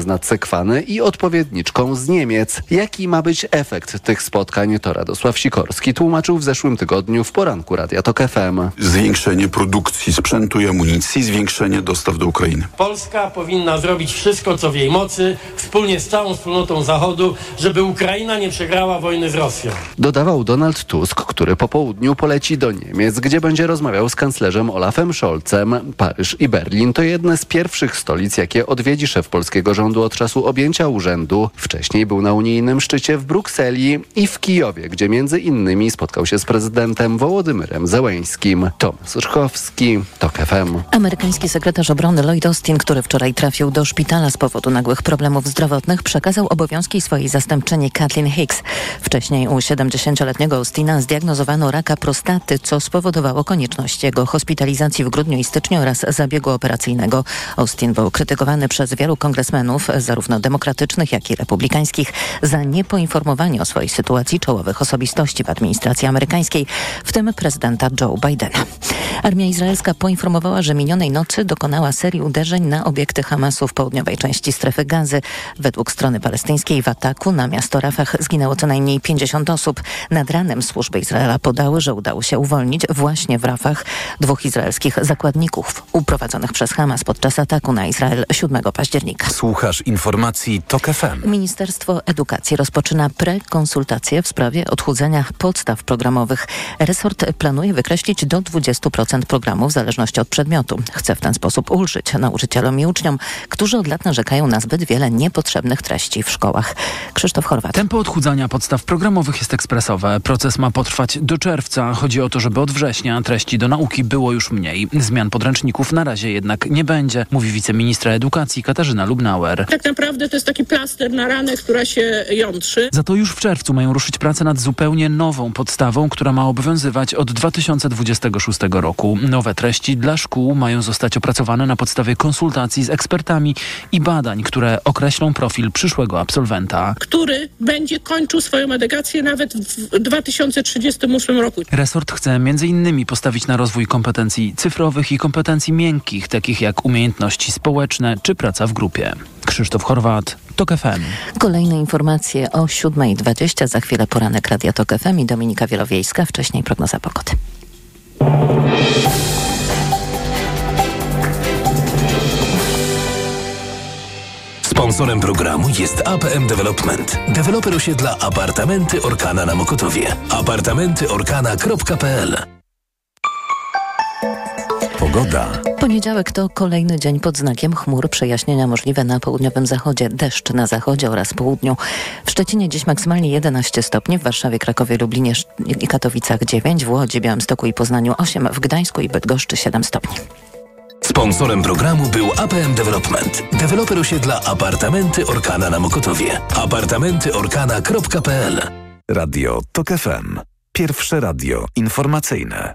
z Nadsekwany i odpowiedniczką z Niemiec. Jaki ma być efekt tych spotkań, to Radosław Sikorski tłumaczył w zeszłym tygodniu w poranku Radia Tok FM. Zwiększenie produkcji sprzętu i amunicji, zwiększenie dostaw do Ukrainy. Polska powinna zrobić wszystko, co w jej mocy, wspólnie z całą wspólnotą Zachodu, żeby Ukraina nie przegrała wojny z Rosją. Dodawał Donald Tusk, który po południu poleci do Niemiec, gdzie będzie rozmawiał z kanclerzem Olafem Scholzem. Paryż i Berlin to jedne z pierwszych stolic, jakie odwiedzi szef polskiego rządu od czasu objęcia urzędu. Wcześniej był na unijnym szczycie w Brukseli i w Kijowie, gdzie między innymi spotkał się z prezydentem Wołodymyrem Zełeńskim. Tomasz Rychowski, TOK FM. Amerykański sekretarz obrony Lloyd Austin, który wczoraj trafił do szpitala z powodu nagłych problemów zdrowotnych, przekazał obowiązki swojej zastępczyni Kathleen Hicks. Wcześniej u 70-letniego Austina zdiagnozowano raka prostaty, co spowodowało konieczność jego hospitalizacji w grudniu i styczniu oraz zabiegu operacyjnego. Austin był krytykowany przez wielu kongresmenów, zarówno demokratycznych, jak i republikańskich, za niepoinformowanie o swojej sytuacji czołowych osobistości w administracji amerykańskiej, w tym prezydenta Joe Bidena. Armia izraelska poinformowała, że minionej nocy dokonała serii uderzeń na obiekty Hamasu w południowej części strefy gazy. Według strony palestyńskiej w ataku na miasto Rafah zginęło co najmniej 50 osób. Nad ranem służby Izraela podały, że udało się uwolnić właśnie w Rafach dwóch izraelskich zakładników uprowadzonych przez Hamas podczas ataku na Izrael 7 października. Słuchasz informacji TOK FM. Ministerstwo Edukacji rozpoczyna prekonsultacje w sprawie odchudzenia podstaw programowych. Resort planuje wykreślić do 20% programu w zależności od przedmiotu. Chce w ten sposób ulżyć nauczycielom i uczniom, którzy od lat narzekają na zbyt wiele niepotrzebnych treści w szkołach. Krzysztof Chorwat. Tempo odchudzania podstaw programowych jest ekspresowe. Proces ma potrwać do czerwca. Chodzi o to, żeby od września treści do nauki było już mniej. Zmian podręczników na razie jednak nie będzie, mówi wiceministra edukacji Katarzyna Lubnauer. Tak naprawdę to jest taki plaster na ranę, która się jątrzy. Za to już w czerwcu mają ruszyć prace nad zupełnie nową podstawą, która ma obowiązywać od 2026 roku. Nowe treści dla szkół mają zostać opracowane na podstawie konsultacji z ekspertami i badań, które określą profil przyszłego absolwenta. Który będzie kończył swoją edukację nawet w 2038 roku. Resort chce m.in. postawić na rozwój kompetencji cyfrowych i kompetencji miękkich, takich jak umiejętności społeczne czy praca w grupie. Krzysztof Chorwat, TOK FM. Kolejne informacje o 7.20. Za chwilę poranek Radia TOK FM i Dominika Wielowiejska. Wcześniej prognoza pogody. Sponsorem programu jest APM Development. Deweloper osiedla apartamenty Orkana na Mokotowie. apartamentyorkana.pl Pogoda. Poniedziałek to kolejny dzień pod znakiem chmur. Przejaśnienia możliwe na południowym zachodzie, deszcz na zachodzie oraz południu. W Szczecinie dziś maksymalnie 11 stopni, w Warszawie, Krakowie, Lublinie i Katowicach 9, w Łodzi, Białymstoku i Poznaniu 8, w Gdańsku i Bydgoszczy 7 stopni. Sponsorem programu był APM Development. Deweloper osiedla apartamenty Orkana na Mokotowie. apartamentyorkana.pl Radio TOK FM. Pierwsze radio informacyjne.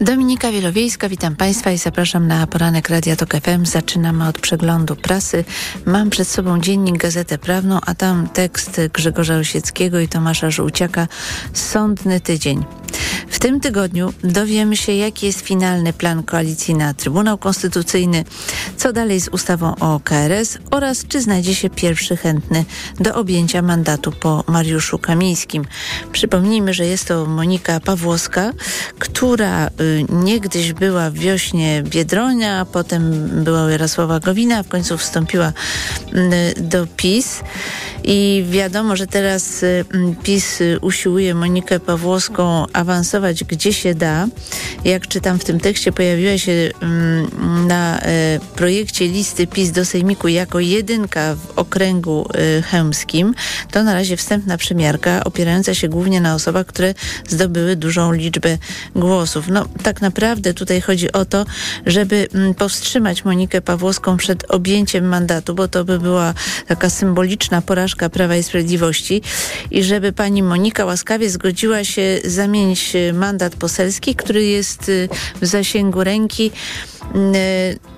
Dominika Wielowiejska, witam Państwa i zapraszam na poranek Radia Tok FM. Zaczynamy od przeglądu prasy. Mam przed sobą dziennik Gazetę Prawną, a tam tekst Grzegorza Osieckiego i Tomasza Żółciaka Sądny tydzień. W tym tygodniu dowiemy się, jaki jest finalny plan koalicji na Trybunał Konstytucyjny, co dalej z ustawą o KRS oraz czy znajdzie się pierwszy chętny do objęcia mandatu po Mariuszu Kamińskim. Przypomnijmy, że jest to Monika Pawłowska, która y, niegdyś była w wiośnie Biedronia, potem była Jarosława Gowina, w końcu wstąpiła y, do PiS i wiadomo, że teraz y, PiS usiłuje Monikę Pawłowską awansować gdzie się da. Jak czytam w tym tekście, pojawiła się na projekcie listy PiS do Sejmiku jako jedynka w okręgu chełmskim. To na razie wstępna przymiarka opierająca się głównie na osobach, które zdobyły dużą liczbę głosów. No tak naprawdę tutaj chodzi o to, żeby powstrzymać Monikę Pawłowską przed objęciem mandatu, bo to by była taka symboliczna porażka Prawa i Sprawiedliwości i żeby pani Monika łaskawie zgodziła się zamienić mandat poselski, który jest w zasięgu ręki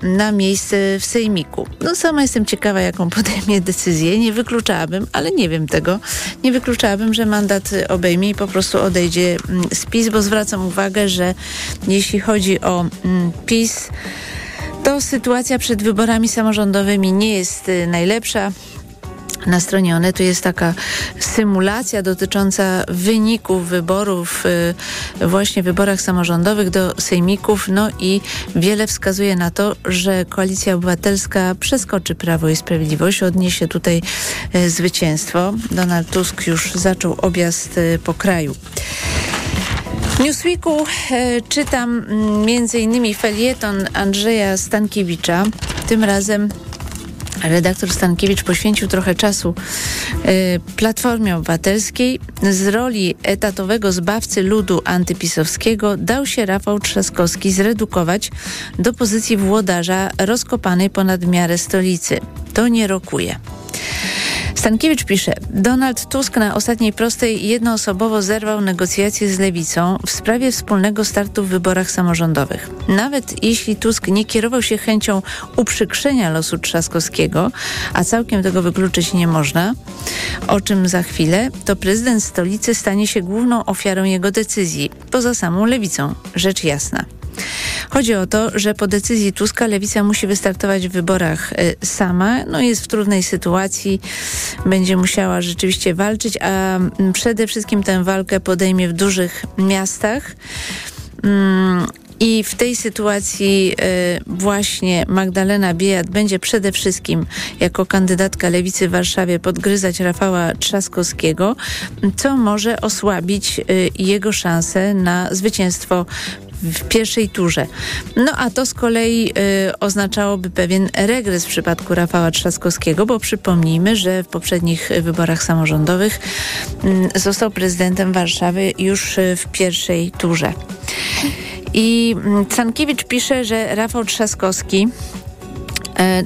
na miejsce w Sejmiku. No sama jestem ciekawa, jaką podejmie decyzję. Nie wykluczałabym, ale nie wiem tego. Nie wykluczałabym, że mandat obejmie i po prostu odejdzie z PiS, bo zwracam uwagę, że jeśli chodzi o PiS, to sytuacja przed wyborami samorządowymi nie jest najlepsza. Na stronie Onetu jest taka symulacja dotycząca wyników wyborów, y, właśnie wyborach samorządowych do sejmików. No i wiele wskazuje na to, że Koalicja Obywatelska przeskoczy Prawo i Sprawiedliwość, odniesie tutaj y, zwycięstwo. Donald Tusk już zaczął objazd y, po kraju. W Newsweeku czytam mm, m.in. felieton Andrzeja Stankiewicza. Tym razem redaktor Stankiewicz poświęcił trochę czasu y, Platformie Obywatelskiej. Z roli etatowego zbawcy ludu antypisowskiego dał się Rafał Trzaskowski zredukować do pozycji włodarza rozkopanej ponad miarę stolicy. To nie rokuje. Stankiewicz pisze, Donald Tusk na ostatniej prostej jednoosobowo zerwał negocjacje z Lewicą w sprawie wspólnego startu w wyborach samorządowych. Nawet jeśli Tusk nie kierował się chęcią uprzykrzenia losu Trzaskowskiego, a całkiem tego wykluczyć nie można, o czym za chwilę, to prezydent stolicy stanie się główną ofiarą jego decyzji, poza samą Lewicą, rzecz jasna. Chodzi o to, że po decyzji Tuska Lewica musi wystartować w wyborach y, sama. No jest w trudnej sytuacji, będzie musiała rzeczywiście walczyć, a mm, przede wszystkim tę walkę podejmie w dużych miastach. Mm, I w tej sytuacji y, właśnie Magdalena Biejat będzie przede wszystkim jako kandydatka lewicy w Warszawie podgryzać Rafała Trzaskowskiego, co może osłabić y, jego szanse na zwycięstwo w pierwszej turze. No a to z kolei y, oznaczałoby pewien regres w przypadku Rafała Trzaskowskiego, bo przypomnijmy, że w poprzednich wyborach samorządowych y, został prezydentem Warszawy już y, w pierwszej turze. I Cankiewicz pisze, że Rafał Trzaskowski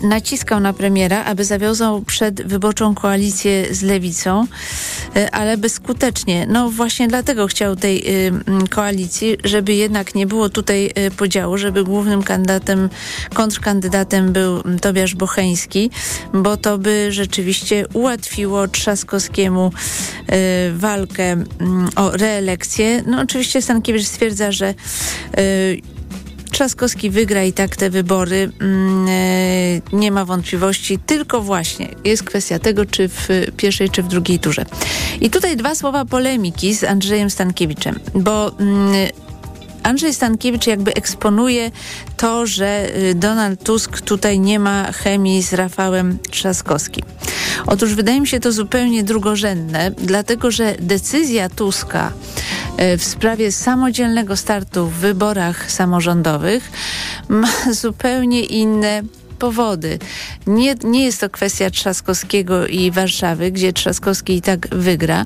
naciskał na premiera, aby zawiązał przed wyborczą koalicję z lewicą, e, ale bezskutecznie. No właśnie dlatego chciał tej y, koalicji, żeby jednak nie było tutaj podziału, żeby głównym kandydatem, kontrkandydatem był Tobiasz Bocheński, bo to by rzeczywiście ułatwiło Trzaskowskiemu walkę o reelekcję. No oczywiście Stankiewicz stwierdza, że Trzaskowski wygra i tak te wybory. Mm, e, nie ma wątpliwości, tylko właśnie jest kwestia tego, czy w pierwszej, czy w drugiej turze. I tutaj dwa słowa polemiki z Andrzejem Stankiewiczem, bo mm, Andrzej Stankiewicz jakby eksponuje to, że y, Donald Tusk tutaj nie ma chemii z Rafałem Trzaskowskim. Otóż wydaje mi się to zupełnie drugorzędne, dlatego że decyzja Tuska y, w sprawie samodzielnego startu w wyborach samorządowych ma zupełnie inne powody. Nie, nie jest to kwestia Trzaskowskiego i Warszawy, gdzie Trzaskowski i tak wygra,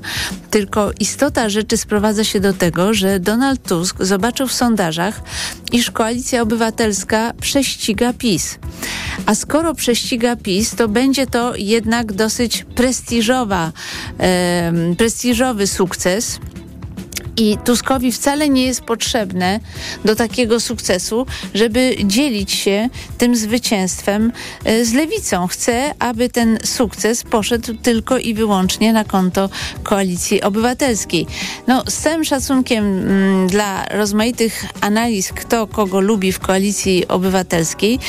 tylko istota rzeczy sprowadza się do tego, że Donald Tusk zobaczył w sondażach, iż Koalicja Obywatelska prześciga PiS. A skoro prześciga PiS, to będzie to jednak dosyć prestiżowa, e, prestiżowy sukces i Tuskowi wcale nie jest potrzebne do takiego sukcesu, żeby dzielić się tym zwycięstwem e, z lewicą. Chce, aby ten sukces poszedł tylko i wyłącznie na konto koalicji obywatelskiej. No, z całym szacunkiem mm, dla rozmaitych analiz, kto kogo lubi w koalicji obywatelskiej,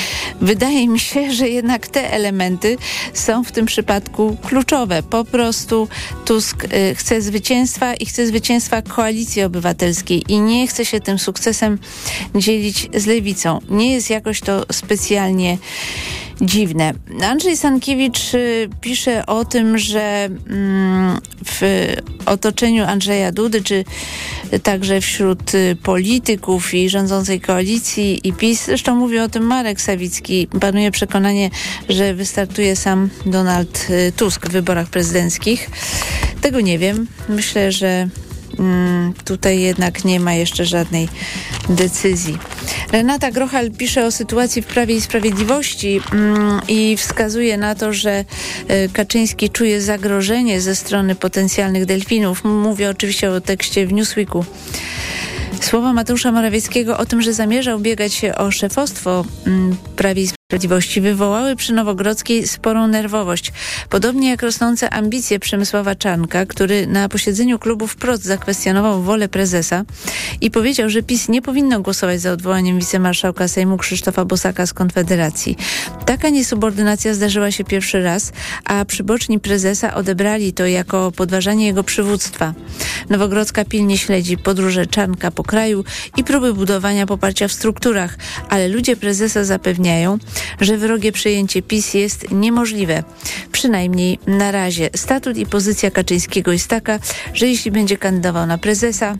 wydaje mi się, że jednak te elementy są w tym przypadku kluczowe. Po prostu Tusk y, chce zwycięstwa i chce zwycięstwa koalicji koalicji obywatelskiej i nie chce się tym sukcesem dzielić z lewicą. Nie jest jakoś to specjalnie dziwne. Andrzej Sankiewicz y, pisze o tym, że mm, w otoczeniu Andrzeja Dudy, czy także wśród y, polityków i rządzącej koalicji i PiS, zresztą mówi o tym Marek Sawicki, panuje przekonanie, że wystartuje sam Donald y, Tusk w wyborach prezydenckich. Tego nie wiem. Myślę, że tutaj jednak nie ma jeszcze żadnej decyzji. Renata Grochal pisze o sytuacji w Prawie i Sprawiedliwości mm, i wskazuje na to, że y, Kaczyński czuje zagrożenie ze strony potencjalnych delfinów. Mówię oczywiście o tekście w Newsweeku. Słowa Mateusza Morawieckiego o tym, że zamierzał biegać się o szefostwo mm, Prawie Sprawiedliwości wywołały przy Nowogrodzkiej sporą nerwowość. Podobnie jak rosnące ambicje Przemysława Czarnka, który na posiedzeniu klubu wprost zakwestionował wolę prezesa i powiedział, że PiS nie powinno głosować za odwołaniem wicemarszałka Sejmu Krzysztofa Bosaka z Konfederacji. Taka niesubordynacja zdarzyła się pierwszy raz, a przyboczni prezesa odebrali to jako podważanie jego przywództwa. Nowogrodzka pilnie śledzi podróże Czarnka po kraju i próby budowania poparcia w strukturach, ale ludzie prezesa zapewniają, że wrogie przejęcie PiS jest niemożliwe. Przynajmniej na razie. Statut i pozycja Kaczyńskiego jest taka, że jeśli będzie kandydował na prezesa,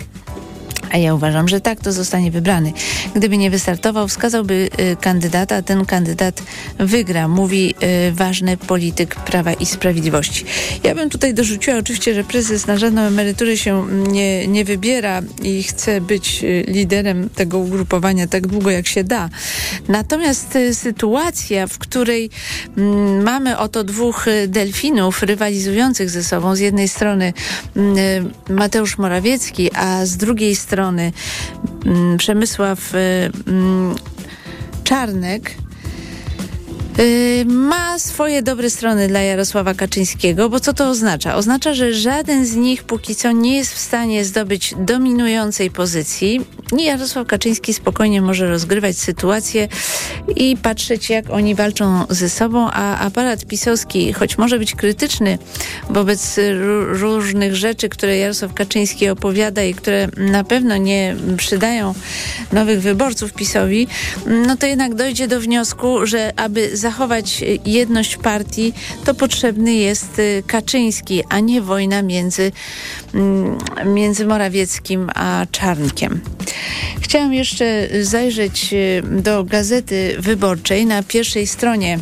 a ja uważam, że tak, to zostanie wybrany. Gdyby nie wystartował, wskazałby y, kandydata, a ten kandydat wygra, mówi y, ważny polityk Prawa i Sprawiedliwości. Ja bym tutaj dorzuciła oczywiście, że prezes na żadną emeryturę się nie, nie wybiera i chce być y, liderem tego ugrupowania tak długo, jak się da. Natomiast sytuacja, w której mm, mamy oto dwóch delfinów rywalizujących ze sobą, z jednej strony mm, Mateusz Morawiecki, a z drugiej strony mm, Przemysław y, mm, Czarnek ma swoje dobre strony dla Jarosława Kaczyńskiego, bo co to oznacza? Oznacza, że żaden z nich póki co nie jest w stanie zdobyć dominującej pozycji Jarosław Kaczyński spokojnie może rozgrywać sytuację i patrzeć, jak oni walczą ze sobą, a aparat pisowski, choć może być krytyczny wobec różnych rzeczy, które Jarosław Kaczyński opowiada i które na pewno nie przydają nowych wyborców PiSowi, no to jednak dojdzie do wniosku, że aby zachować jedność partii, to potrzebny jest y, Kaczyński, a nie wojna między, mm, między Morawieckim a Czarnkiem. Chciałam jeszcze zajrzeć y, do Gazety Wyborczej na pierwszej stronie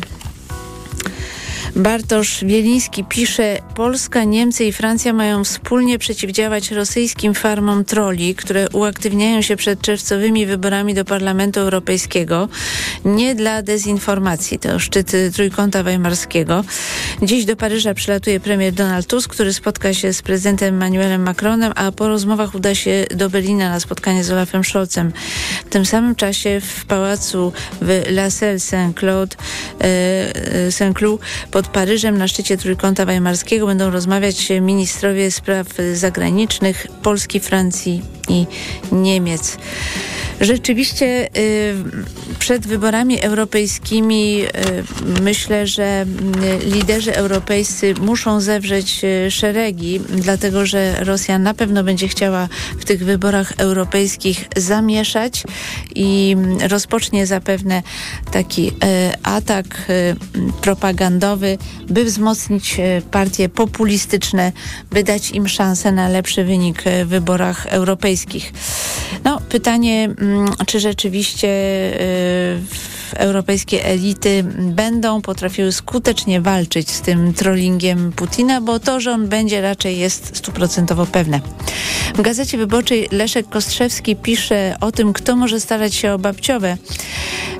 Bartosz Wieliński pisze: Polska, Niemcy i Francja mają wspólnie przeciwdziałać rosyjskim farmom troli, które uaktywniają się przed czerwcowymi wyborami do Parlamentu Europejskiego. Nie dla dezinformacji. To szczyt Trójkąta Weimarskiego. Dziś do Paryża przylatuje premier Donald Tusk, który spotka się z prezydentem Emmanuelem Macronem, a po rozmowach uda się do Berlina na spotkanie z Olafem Scholzem. W tym samym czasie w pałacu w La Selle Saint-Claude, e, e, Saint-Cloud pod Paryżem na szczycie Trójkąta Weimarskiego będą rozmawiać ministrowie spraw zagranicznych Polski, Francji i Niemiec. Rzeczywiście y, przed wyborami europejskimi y, myślę, że y, liderzy europejscy muszą zewrzeć szeregi, dlatego że Rosja na pewno będzie chciała w tych wyborach europejskich zamieszać i rozpocznie zapewne taki atak propagandowy, by wzmocnić partie populistyczne, by dać im szansę na lepszy wynik w wyborach europejskich. No, pytanie mm, Mm, czy rzeczywiście y, europejskie elity będą potrafiły skutecznie walczyć z tym trollingiem Putina, bo to, że on będzie raczej jest stuprocentowo pewne. W Gazecie Wyborczej Leszek Kostrzewski pisze o tym, kto może starać się o babciowe,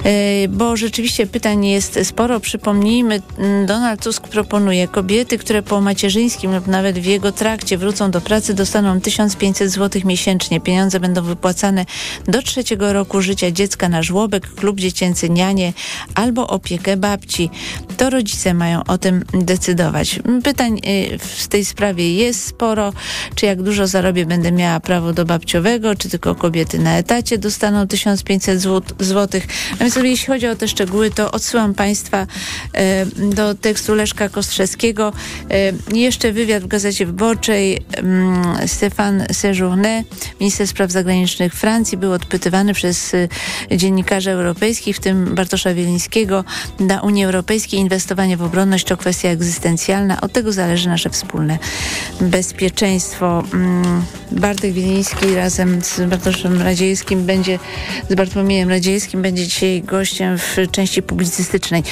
y, bo rzeczywiście pytań jest sporo. Przypomnijmy, Donald Tusk proponuje kobiety, które po macierzyńskim lub nawet w jego trakcie wrócą do pracy, dostaną 1500 zł miesięcznie. Pieniądze będą wypłacane do 3 trzeciego roku życia dziecka na żłobek, klub dziecięcy nianie albo opiekę babci. To rodzice mają o tym decydować. Pytań y, w tej sprawie jest sporo. Czy jak dużo zarobię, będę miała prawo do babciowego, czy tylko kobiety na etacie dostaną 1500 zł. A więc jeśli chodzi o te szczegóły, to odsyłam Państwa y, do tekstu Leszka Kostrzewskiego. Y, jeszcze wywiad w Gazecie Wyborczej. Mm, Stefan Sejourné, minister spraw zagranicznych Francji, był odpytywany przez dziennikarzy europejskich, w tym Bartosza Wielińskiego, dla Unii Europejskiej inwestowanie w obronność to kwestia egzystencjalna. Od tego zależy nasze wspólne bezpieczeństwo. Mm, Bartek Wieliński razem z Bartoszem Radziejskim będzie, z Bartłomiejem Radziejskim będzie dzisiaj gościem w części publicystycznej.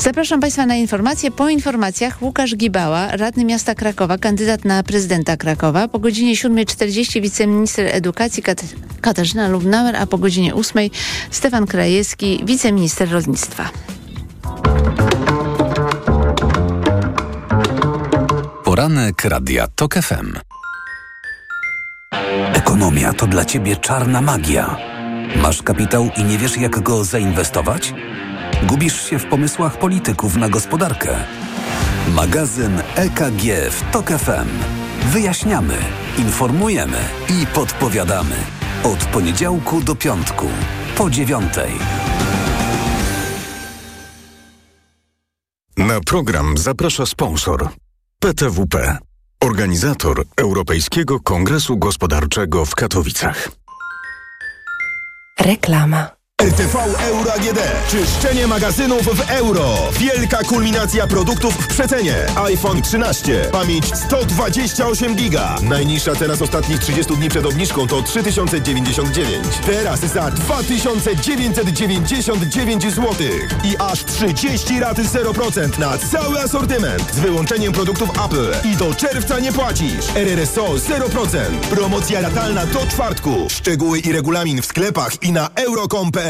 Zapraszam Państwa na informacje. Po informacjach Łukasz Gibała, radny miasta Krakowa, kandydat na prezydenta Krakowa. Po godzinie 7.40 wiceminister edukacji Kat Katarzyna Lubnauer, a po godzinie 8.00 Stefan Krajewski, wiceminister rolnictwa. Poranek Radia TOK FM. Ekonomia to dla Ciebie czarna magia. Masz kapitał i nie wiesz jak go zainwestować? Gubisz się w pomysłach polityków na gospodarkę. Magazyn EKG w TOK FM. Wyjaśniamy, informujemy i podpowiadamy. Od poniedziałku do piątku, po dziewiątej. Na program zaprasza sponsor PTWP, organizator Europejskiego Kongresu Gospodarczego w Katowicach. Reklama. RTV Euro AGD. Czyszczenie magazynów w euro. Wielka kulminacja produktów w przecenie. iPhone 13. Pamięć 128 giga. Najniższa teraz ostatnich 30 dni przed obniżką to 3099. Teraz za 2999 zł. I aż 30 raty 0% na cały asortyment. Z wyłączeniem produktów Apple. I do czerwca nie płacisz. RRSO 0%. Promocja latalna do czwartku. Szczegóły i regulamin w sklepach i na euro.com.pl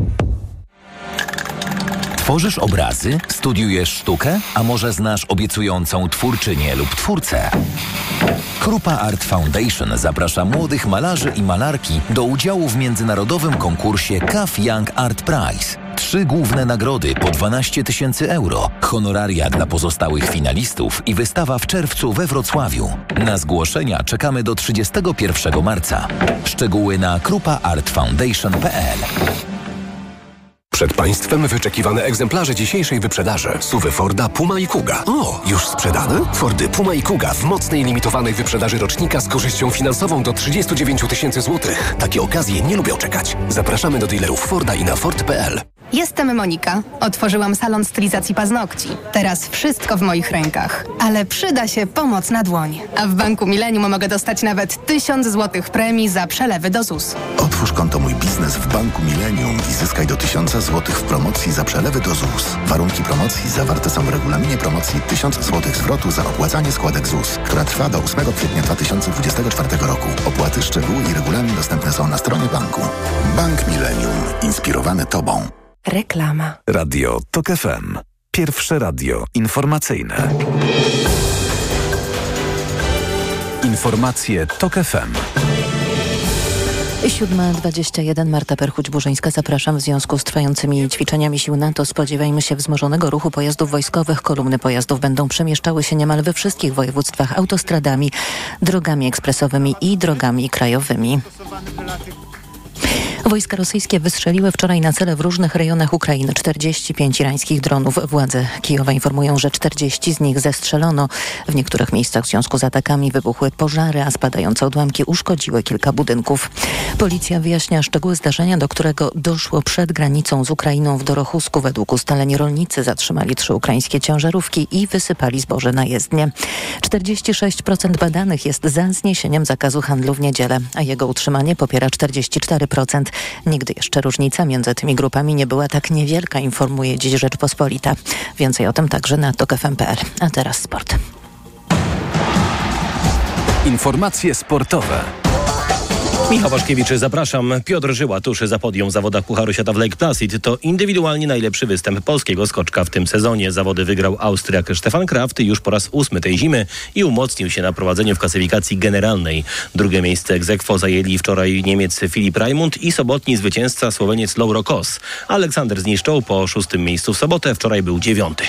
Tworzysz obrazy? Studiujesz sztukę? A może znasz obiecującą twórczynię lub twórcę? Krupa Art Foundation zaprasza młodych malarzy i malarki do udziału w międzynarodowym konkursie CAF Young Art Prize. Trzy główne nagrody po 12 tysięcy euro, honoraria dla pozostałych finalistów i wystawa w czerwcu we Wrocławiu. Na zgłoszenia czekamy do 31 marca. Szczegóły na krupaartfoundation.pl Przed Państwem wyczekiwane egzemplarze dzisiejszej wyprzedaży. Suwy Forda, Puma i Kuga. O, już sprzedane? Fordy Puma i Kuga w mocnej limitowanej wyprzedaży rocznika z korzyścią finansową do 39 tysięcy złotych. Takie okazje nie lubią czekać. Zapraszamy do dealerów Forda i na Ford.pl. Jestem Monika. Otworzyłam salon stylizacji paznokci. Teraz wszystko w moich rękach. Ale przyda się pomoc na dłoń. A w Banku Millennium mogę dostać nawet 1000 złotych premii za przelewy do ZUS. Otwórz konto Mój Biznes w Banku Millennium i zyskaj do 1000 zł w promocji za przelewy do ZUS. Warunki promocji zawarte są w regulaminie promocji 1000 zł zwrotu za opłacanie składek ZUS, która trwa do 8 kwietnia 2024 roku. Opłaty, szczegóły i regulamin dostępne są na stronie banku. Bank Millennium. Inspirowany Tobą. Reklama. Radio TOK FM. Pierwsze radio informacyjne. Informacje TOK FM. 7.21 Marta Perchuć-Burzyńska. Zapraszam w związku z trwającymi ćwiczeniami sił NATO. Spodziewajmy się wzmożonego ruchu pojazdów wojskowych. Kolumny pojazdów będą przemieszczały się niemal we wszystkich województwach autostradami, drogami ekspresowymi i drogami krajowymi. Wojska rosyjskie wystrzeliły wczoraj na cele w różnych rejonach Ukrainy 45 irańskich dronów. Władze Kijowa informują, że 40 z nich zestrzelono. W niektórych miejscach w związku z atakami wybuchły pożary, a spadające odłamki uszkodziły kilka budynków. Policja wyjaśnia szczegóły zdarzenia, do którego doszło przed granicą z Ukrainą w Dorochusku. Według ustaleń rolnicy zatrzymali trzy ukraińskie ciężarówki i wysypali zboże na jezdnię. 46% badanych jest za zniesieniem zakazu handlu w niedzielę, a jego utrzymanie popiera 44%. Nigdy jeszcze różnica między tymi grupami nie była tak niewielka, informuje dziś Rzeczpospolita. Więcej o tym także na tok.fm.pl. A teraz sport. Informacje sportowe. Michał Waszkiewicz, zapraszam. Piotr Żyła tuż za podium w zawodach Pucharu Świata w Lake Placid. To indywidualnie najlepszy występ polskiego skoczka w tym sezonie. Zawody wygrał Austriak Stefan Kraft już po raz ósmy tej zimy i umocnił się na prowadzeniu w klasyfikacji generalnej. Drugie miejsce egzekwo zajęli wczoraj Niemiec Filip Raimund i sobotni zwycięzca Słoweniec Lauro Kos. Aleksander zniszczał po szóstym miejscu w sobotę, wczoraj był dziewiąty.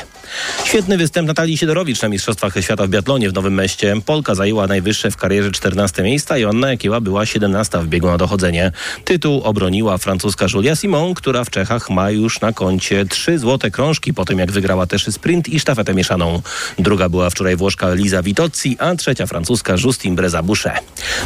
Świetny występ Natalii Siedorowicz na Mistrzostwach Świata w biatlonie w Nowym Meście. Polka zajęła najwyższe w karierze 14 miejsca, Joanna Jakieła była 17 w biegu na dochodzenie. Tytuł obroniła francuska Julia Simon, która w Czechach ma już na koncie trzy złote krążki po tym, jak wygrała też sprint i sztafetę mieszaną. Druga była wczoraj Włoszka Liza Vitozzi, a trzecia francuska Justin Breza-Boucher.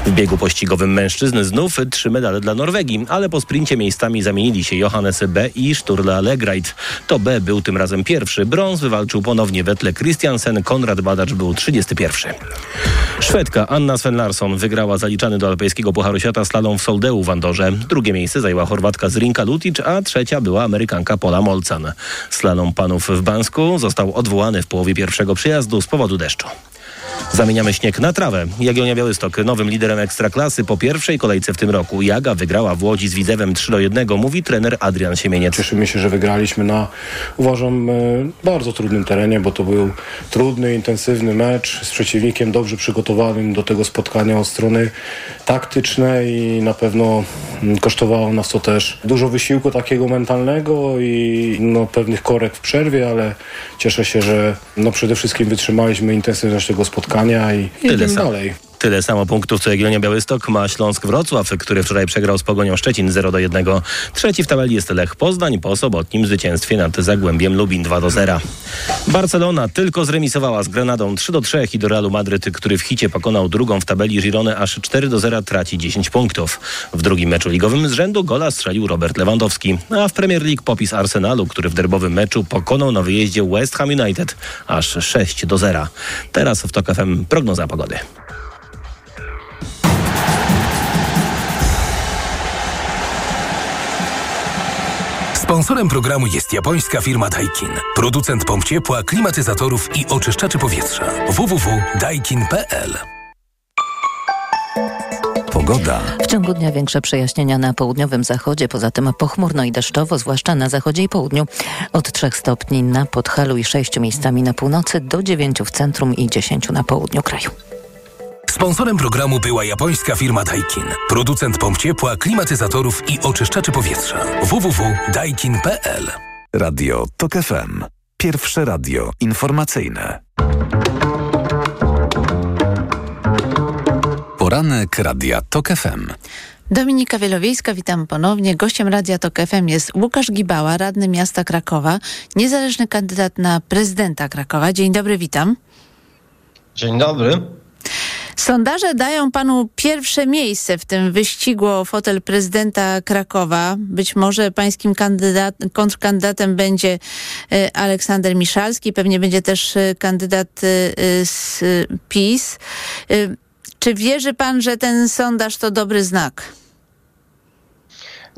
W biegu pościgowym mężczyzn znów trzy medale dla Norwegii, ale po sprincie miejscami zamienili się Johannes B. i Sturla Legreit. To B był tym razem pierwszy. Brąz wywalczył ponownie Wetle Christiansen, Konrad Badacz był 31. Szwedka Anna Sven Larsson wygrała zaliczany do alpejskiego Pucharu Świata slalom w Soldeu w Andorze. Drugie miejsce zajęła Chorwatka Zrinka Lutic, a trzecia była Amerykanka Pola Molcan. Slalom panów w Bansku został odwołany w połowie pierwszego przyjazdu z powodu deszczu. Zamieniamy śnieg na trawę. Jagiellonia Białystok nowym liderem Ekstraklasy po pierwszej kolejce w tym roku. Jaga wygrała w Łodzi z Widzewem 3 do 1, mówi trener Adrian Siemieniec. Cieszymy się, że wygraliśmy na, uważam, e, bardzo trudnym terenie, bo to był trudny, intensywny mecz z przeciwnikiem dobrze przygotowanym do tego spotkania od strony taktycznej i na pewno mm, kosztowało nas to też dużo wysiłku takiego mentalnego i no, pewnych korek w przerwie, ale cieszę się, że no, przede wszystkim wytrzymaliśmy intensywność tego spotkania i idziemy dalej. Tyle samo punktów co Jagiellonia Białystok ma Śląsk Wrocław, który wczoraj przegrał z Pogonią Szczecin 0 do 1. Trzeci w tabeli jest Lech Poznań po sobotnim zwycięstwie nad Zagłębiem Lubin 2 do 0. Barcelona tylko zremisowała z Grenadą 3 do 3 i do Realu Madryt, który w hicie pokonał drugą w tabeli Girone aż 4 do 0 traci 10 punktów. W drugim meczu ligowym z rzędu gola strzelił Robert Lewandowski, a w Premier League popis Arsenalu, który w derbowym meczu pokonał na wyjeździe West Ham United aż 6 do 0. Teraz w TOK FM prognoza pogody. Sponsorem programu jest japońska firma Daikin. Producent pomp ciepła, klimatyzatorów i oczyszczaczy powietrza. www.daikin.pl Pogoda. W ciągu dnia większe przejaśnienia na południowym zachodzie, poza tym pochmurno i deszczowo, zwłaszcza na zachodzie i południu. Od 3 stopni na Podhalu i 6 miejscami na północy do 9 w centrum i 10 na południu kraju. Sponsorem programu była japońska firma Daikin. Producent pomp ciepła, klimatyzatorów i oczyszczaczy powietrza. www.daikin.pl Radio TOK FM. Pierwsze radio informacyjne. Poranek Radia TOK FM. Dominika Wielowiejska, witam ponownie. Gościem Radia Tok FM jest Łukasz Gibała, radny miasta Krakowa, niezależny kandydat na prezydenta Krakowa. Dzień dobry, witam. Dzień dobry. Sondaże dają panu pierwsze miejsce w tym wyścigu o fotel prezydenta Krakowa. Być może pańskim kandydat, kontrkandydatem będzie e, Aleksander Miszalski, pewnie będzie też e, kandydat e, z PiS. Czy wierzy pan, że ten sondaż to dobry znak?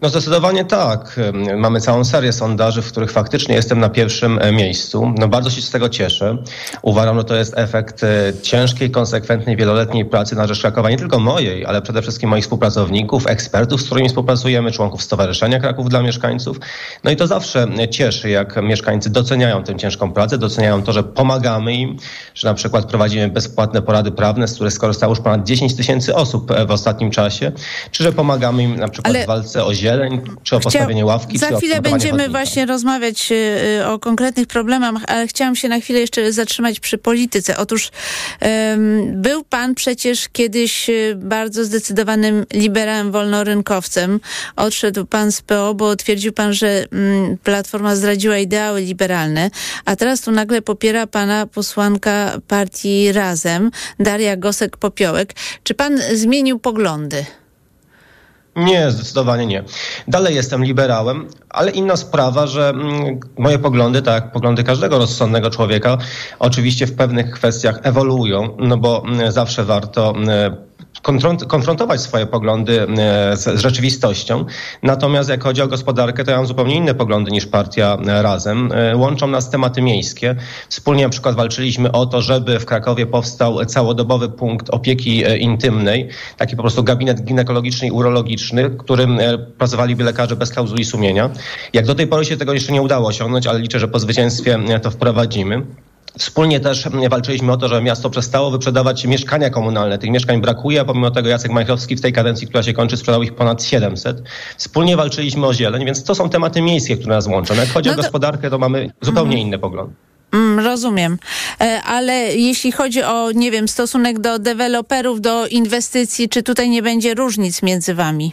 No zdecydowanie tak. Mamy całą serię sondaży, w których faktycznie jestem na pierwszym e, miejscu. No bardzo się z tego cieszę. Uważam, że to jest efekt e, ciężkiej, konsekwentnej, wieloletniej pracy na rzecz Krakowa, nie tylko mojej, ale przede wszystkim moich współpracowników, ekspertów, z którymi współpracujemy, członków Stowarzyszenia Kraków dla Mieszkańców. No i to zawsze cieszy, jak mieszkańcy doceniają tę ciężką pracę, doceniają to, że pomagamy im, że na przykład prowadzimy bezpłatne porady prawne, z których skorzystało już ponad 10 tysięcy osób e, w ostatnim czasie, czy że pomagamy im na przykład ale... w walce o zieleń, czy o postawienie ławki. Za chwilę będziemy chodnika. właśnie rozmawiać y, o konkretnych problemach, ale chciałam się na chwilę jeszcze zatrzymać przy polityce. Otóż um, był pan przecież kiedyś y, bardzo zdecydowanym liberałem wolnorynkowcem. Odszedł pan z PO, bo twierdził pan, że um, Platforma zdradziła ideały liberalne, a teraz tu nagle popiera pana posłanka partii Razem, Daria Gosek-Popiołek. Czy pan zmienił poglądy? Nie, zdecydowanie nie. Dalej jestem liberałem, ale inna sprawa, że mm, moje poglądy, tak jak poglądy każdego rozsądnego człowieka, oczywiście w pewnych kwestiach ewoluują, no bo mm, zawsze warto mm, konfrontować swoje poglądy e, z, rzeczywistością. Natomiast jak chodzi o gospodarkę, to ja mam zupełnie inne poglądy niż partia e, Razem. E, łączą nas tematy miejskie. Wspólnie na przykład walczyliśmy o to, żeby w Krakowie powstał całodobowy punkt opieki intymnej, taki po prostu gabinet ginekologiczny i urologiczny, w którym pracowaliby lekarze bez klauzuli sumienia. Jak do tej pory się tego jeszcze nie udało osiągnąć, ale liczę, że po zwycięstwie to wprowadzimy. Wspólnie też walczyliśmy o to, że miasto przestało wyprzedawać mieszkania komunalne. Tych mieszkań brakuje, a pomimo tego Jacek Majchrowski w tej kadencji, która się kończy, sprzedał ich ponad 700. Wspólnie walczyliśmy o zieleń, więc to są tematy miejskie, które nas łączą. Jak chodzi no to... o gospodarkę, to mamy zupełnie mhm. inny pogląd. Mm, rozumiem. E, ale jeśli chodzi o, nie wiem, stosunek do deweloperów, do inwestycji, czy tutaj nie będzie różnic między wami?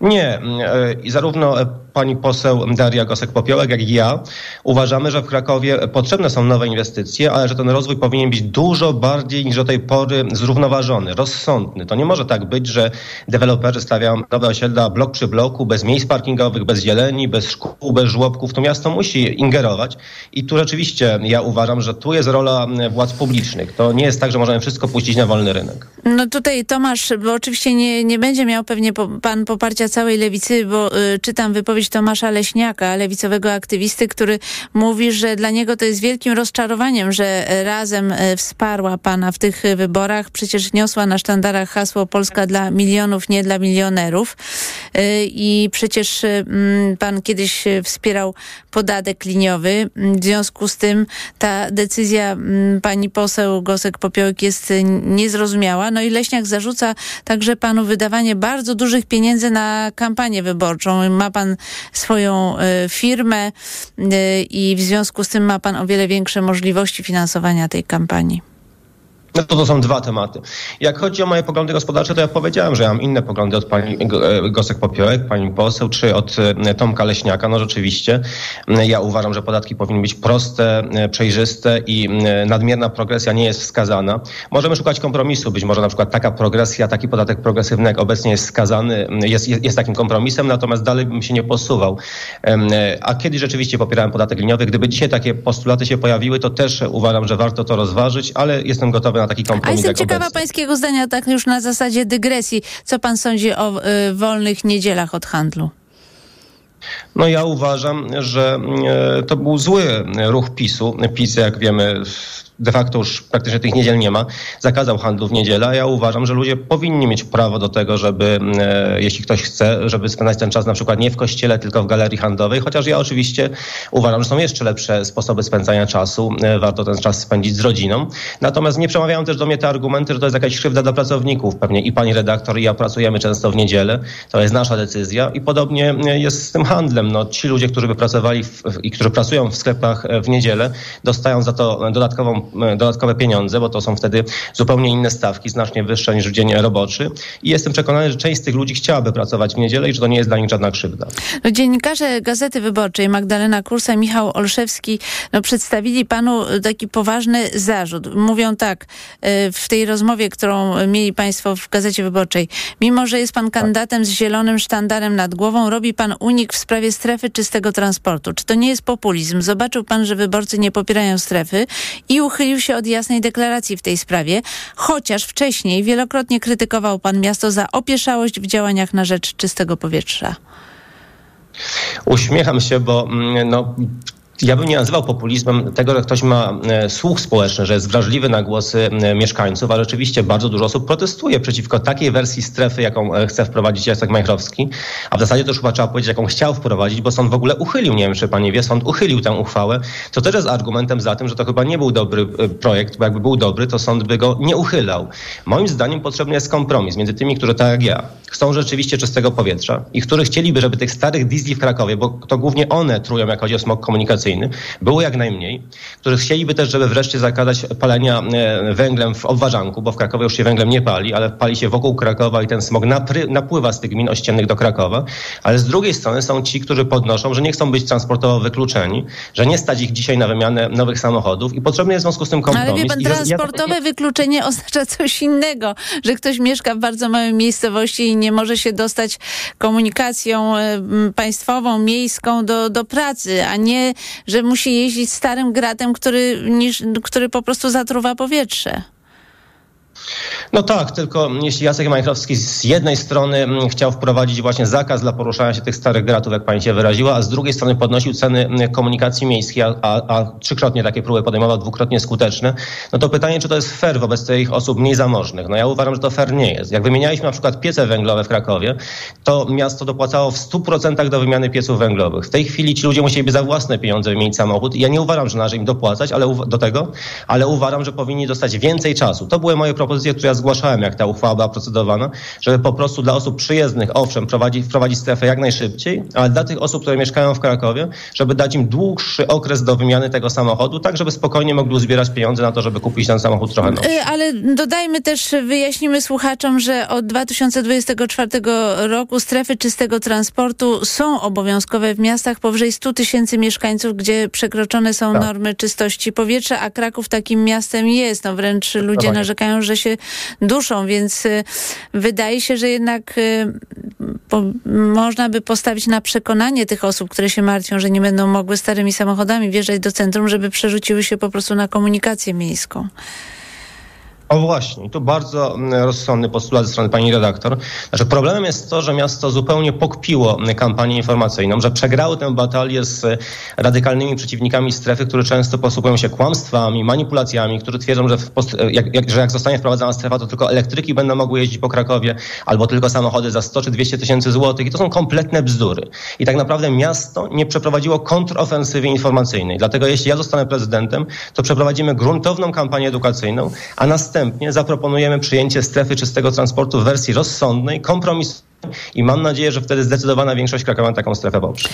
Nie. E, I zarówno pani poseł Daria Gosek-Popiołek, jak ja uważamy, że w Krakowie potrzebne są nowe inwestycje, ale że ten rozwój powinien być dużo bardziej niż do tej pory zrównoważony, rozsądny. To nie może tak być, że deweloperzy stawiają nowe osiedla blok przy bloku, bez miejsc parkingowych, bez zieleni, bez szkół, bez żłobków. To miasto musi ingerować i tu rzeczywiście ja uważam, że tu jest rola władz publicznych. To nie jest tak, że możemy wszystko puścić na wolny rynek. No tutaj Tomasz, bo oczywiście nie, nie będzie miał pewnie pan poparcia całej lewicy, bo y, czytam wypowiedź Tomasza Leśniaka, lewicowego aktywisty, który mówi, że dla niego to jest wielkim rozczarowaniem, że razem y, wsparła pana w tych wyborach. Przecież niosła na sztandarach hasło Polska dla milionów, nie dla milionerów. Y, I przecież y, mm, pan kiedyś wspierał podatek liniowy. W związku z tym ta decyzja mm, pani poseł Gosek-Popiołek jest niezrozumiała. No i Leśniak zarzuca także panu wydawanie bardzo dużych pieniędzy na kampanię wyborczą. Ma pan swoją y, firmę y, i w związku z tym ma pan o wiele większe możliwości finansowania tej kampanii. No to to są dwa tematy. Jak chodzi o moje poglądy gospodarcze, to ja powiedziałem, że ja mam inne poglądy od pani e, Gosek-Popiołek, pani poseł, czy od e, Tomka Leśniaka. No rzeczywiście, ja uważam, że podatki powinny być proste, e, przejrzyste i nadmierna progresja nie jest wskazana. Możemy szukać kompromisu. Być może na przykład taka progresja, taki podatek progresywny, jak obecnie jest wskazany, jest, jest, jest takim kompromisem, natomiast dalej bym się nie posuwał. A kiedy rzeczywiście popierałem podatek liniowy, gdyby dzisiaj takie postulaty się pojawiły, to też uważam, że warto to rozważyć, ale jestem gotowy na taki kompromis. A jestem ciekawa obecny. pańskiego zdania, tak już na zasadzie dygresji. Co pan sądzi o y, wolnych niedzielach od handlu? No ja uważam, że y, to był zły ruch PiSu. PiS, jak wiemy, de facto już praktycznie tych niedziel nie ma, zakazał handlu w niedzielę, a ja uważam, że ludzie powinni mieć prawo do tego, żeby, e, jeśli ktoś chce, żeby spędzać ten czas na przykład nie w kościele, tylko w galerii handlowej, chociaż ja oczywiście uważam, że są jeszcze lepsze sposoby spędzania czasu, e, warto ten czas spędzić z rodziną. Natomiast nie przemawiają też do mnie te argumenty, że to jest jakaś krzywda dla pracowników. Pewnie i pani redaktor, i ja pracujemy często w niedzielę, to jest nasza decyzja i podobnie e, jest z tym handlem. No, ci ludzie, którzy by pracowali w, i którzy pracują w sklepach w niedzielę, dostają za to dodatkową dodatkowe pieniądze, bo to są wtedy zupełnie inne stawki, znacznie wyższe niż w dzień roboczy. I jestem przekonany, że część z tych ludzi chciałaby pracować w niedzielę i że to nie jest dla nich żadna krzywda. No, dziennikarze Gazety Wyborczej Magdalena Kursa i Michał Olszewski no, przedstawili panu taki poważny zarzut. Mówią tak e, w tej rozmowie, którą mieli państwo w Gazecie Wyborczej. Mimo, że jest pan kandydatem z zielonym sztandarem nad głową, robi pan unik w sprawie strefy czystego transportu. Czy to nie jest populizm? Zobaczył pan, że wyborcy nie popierają strefy i uchylił się od jasnej deklaracji w tej sprawie, chociaż wcześniej wielokrotnie krytykował pan miasto za opieszałość w działaniach na rzecz czystego powietrza. Uśmiecham się, bo mm, no, ja bym nie nazywał populizmem tego, że ktoś ma e, słuch społeczny, że jest wrażliwy na głosy e, mieszkańców, a rzeczywiście bardzo dużo osób protestuje przeciwko takiej wersji strefy, jaką e, chce wprowadzić Jacek Majchrowski, a w zasadzie już chyba trzeba powiedzieć, jaką chciał wprowadzić, bo sąd w ogóle uchylił, nie wiem czy pani wie, sąd uchylił tę uchwałę, co też jest argumentem za tym, że to chyba nie był dobry projekt, bo jakby był dobry, to sąd by go nie uchylał. Moim zdaniem potrzebny jest kompromis między tymi, którzy tak jak ja chcą rzeczywiście czystego powietrza i którzy chcieliby, żeby tych starych diesli w Krakowie, bo to głównie one trują, jak chodzi o smog komunikacyjny, było jak najmniej, którzy chcieliby też, żeby wreszcie zakazać palenia e, węglem w obwarzanku, bo w Krakowie już się węglem nie pali, ale pali się wokół Krakowa i ten smog napływa z tych gmin ościennych do Krakowa. Ale z drugiej strony są ci, którzy podnoszą, że nie chcą być transportowo wykluczeni, że nie stać ich dzisiaj na wymianę nowych samochodów i potrzebny jest w związku z tym kompromis. Ale wie pan, transportowe wykluczenie oznacza coś innego, że ktoś mieszka w bardzo małej miejscowości i nie może się dostać komunikacją e, państwową, miejską do, do pracy, a nie że musi jeździć starym gratem, który, niż, który po prostu zatruwa powietrze. No tak, tylko jeśli Jacek Majchrowski z jednej strony mm, chciał wprowadzić właśnie zakaz dla poruszania się tych starych gratów, jak pani się wyraziła, a z drugiej strony podnosił ceny mm, komunikacji miejskiej, a, a, a trzykrotnie takie próby podejmował, dwukrotnie skuteczne, no to pytanie, czy to jest fair wobec tych osób mniej zamożnych? No ja uważam, że to fair nie jest. Jak wymienialiśmy na przykład piece węglowe w Krakowie, to miasto dopłacało w 100% do wymiany pieców węglowych. W tej chwili ci ludzie musieliby za własne pieniądze wymienić samochód ja nie uważam, że należy im dopłacać ale do tego, ale uważam, że powinni dostać więcej czasu. To były moje propozycje, które ja zgłaszałem, jak ta uchwała była procedowana, żeby po prostu dla osób przyjezdnych, owszem, prowadzić, wprowadzić strefę jak najszybciej, ale dla tych osób, które mieszkają w Krakowie, żeby dać im dłuższy okres do wymiany tego samochodu, tak żeby spokojnie mogli uzbierać pieniądze na to, żeby kupić ten samochód trochę nowszy. Y, Ale dodajmy też, wyjaśnimy słuchaczom, że od 2024 roku strefy czystego transportu są obowiązkowe w miastach powyżej 100 tysięcy mieszkańców, gdzie przekroczone są Tak. normy czystości powietrza, a Kraków takim miastem jest. No wręcz ludzie Zdecydowanie. narzekają, że się duszą, więc y, wydaje się, że jednak y, po, można by postawić na przekonanie tych osób, które się martwią, że nie będą mogły starymi samochodami wjeżdżać do centrum, żeby przerzuciły się po prostu na komunikację miejską. O właśnie, tu bardzo mm, rozsądny postulat ze strony pani redaktor. Znaczy problemem jest to, że miasto zupełnie pokpiło kampanię informacyjną, że przegrało tę batalię z e, radykalnymi przeciwnikami strefy, które często posługują się kłamstwami, manipulacjami, którzy twierdzą, że, e, jak, jak, że jak zostanie wprowadzona strefa, to tylko elektryki będą mogły jeździć po Krakowie, albo tylko samochody za 100 czy 200 tysięcy złotych. I to są kompletne bzdury. I tak naprawdę miasto nie przeprowadziło kontrofensywy informacyjnej. Dlatego jeśli ja zostanę prezydentem, to przeprowadzimy gruntowną kampanię edukacyjną, a następnie zaproponujemy przyjęcie strefy czystego transportu w wersji rozsądnej, kompromisowej i mam nadzieję, że wtedy zdecydowana większość krakowian taką strefę poprze.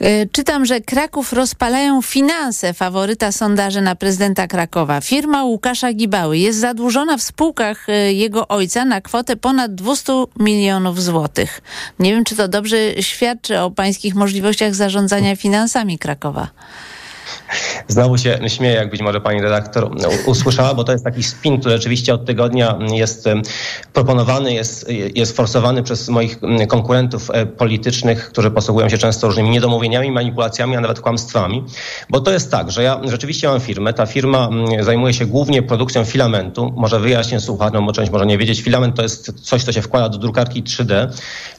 Y, Czytam, że Kraków rozpalają finanse faworyta sondaży na prezydenta Krakowa. Firma Łukasza Gibały jest zadłużona w spółkach y, jego ojca na kwotę ponad 200 milionów złotych. Nie wiem, czy to dobrze świadczy o pańskich możliwościach zarządzania finansami Krakowa. Znowu się śmieję, jak być może pani redaktor usłyszała, bo to jest taki spin, który rzeczywiście od tygodnia jest proponowany, jest, jest forsowany przez moich konkurentów e, politycznych, którzy posługują się często różnymi niedomówieniami, manipulacjami, a nawet kłamstwami. Bo to jest tak, że ja rzeczywiście mam firmę. Ta firma zajmuje się głównie produkcją filamentu. Może wyjaśnię słuchaczom, bo część może nie wiedzieć. Filament to jest coś, co się wkłada do drukarki 3D.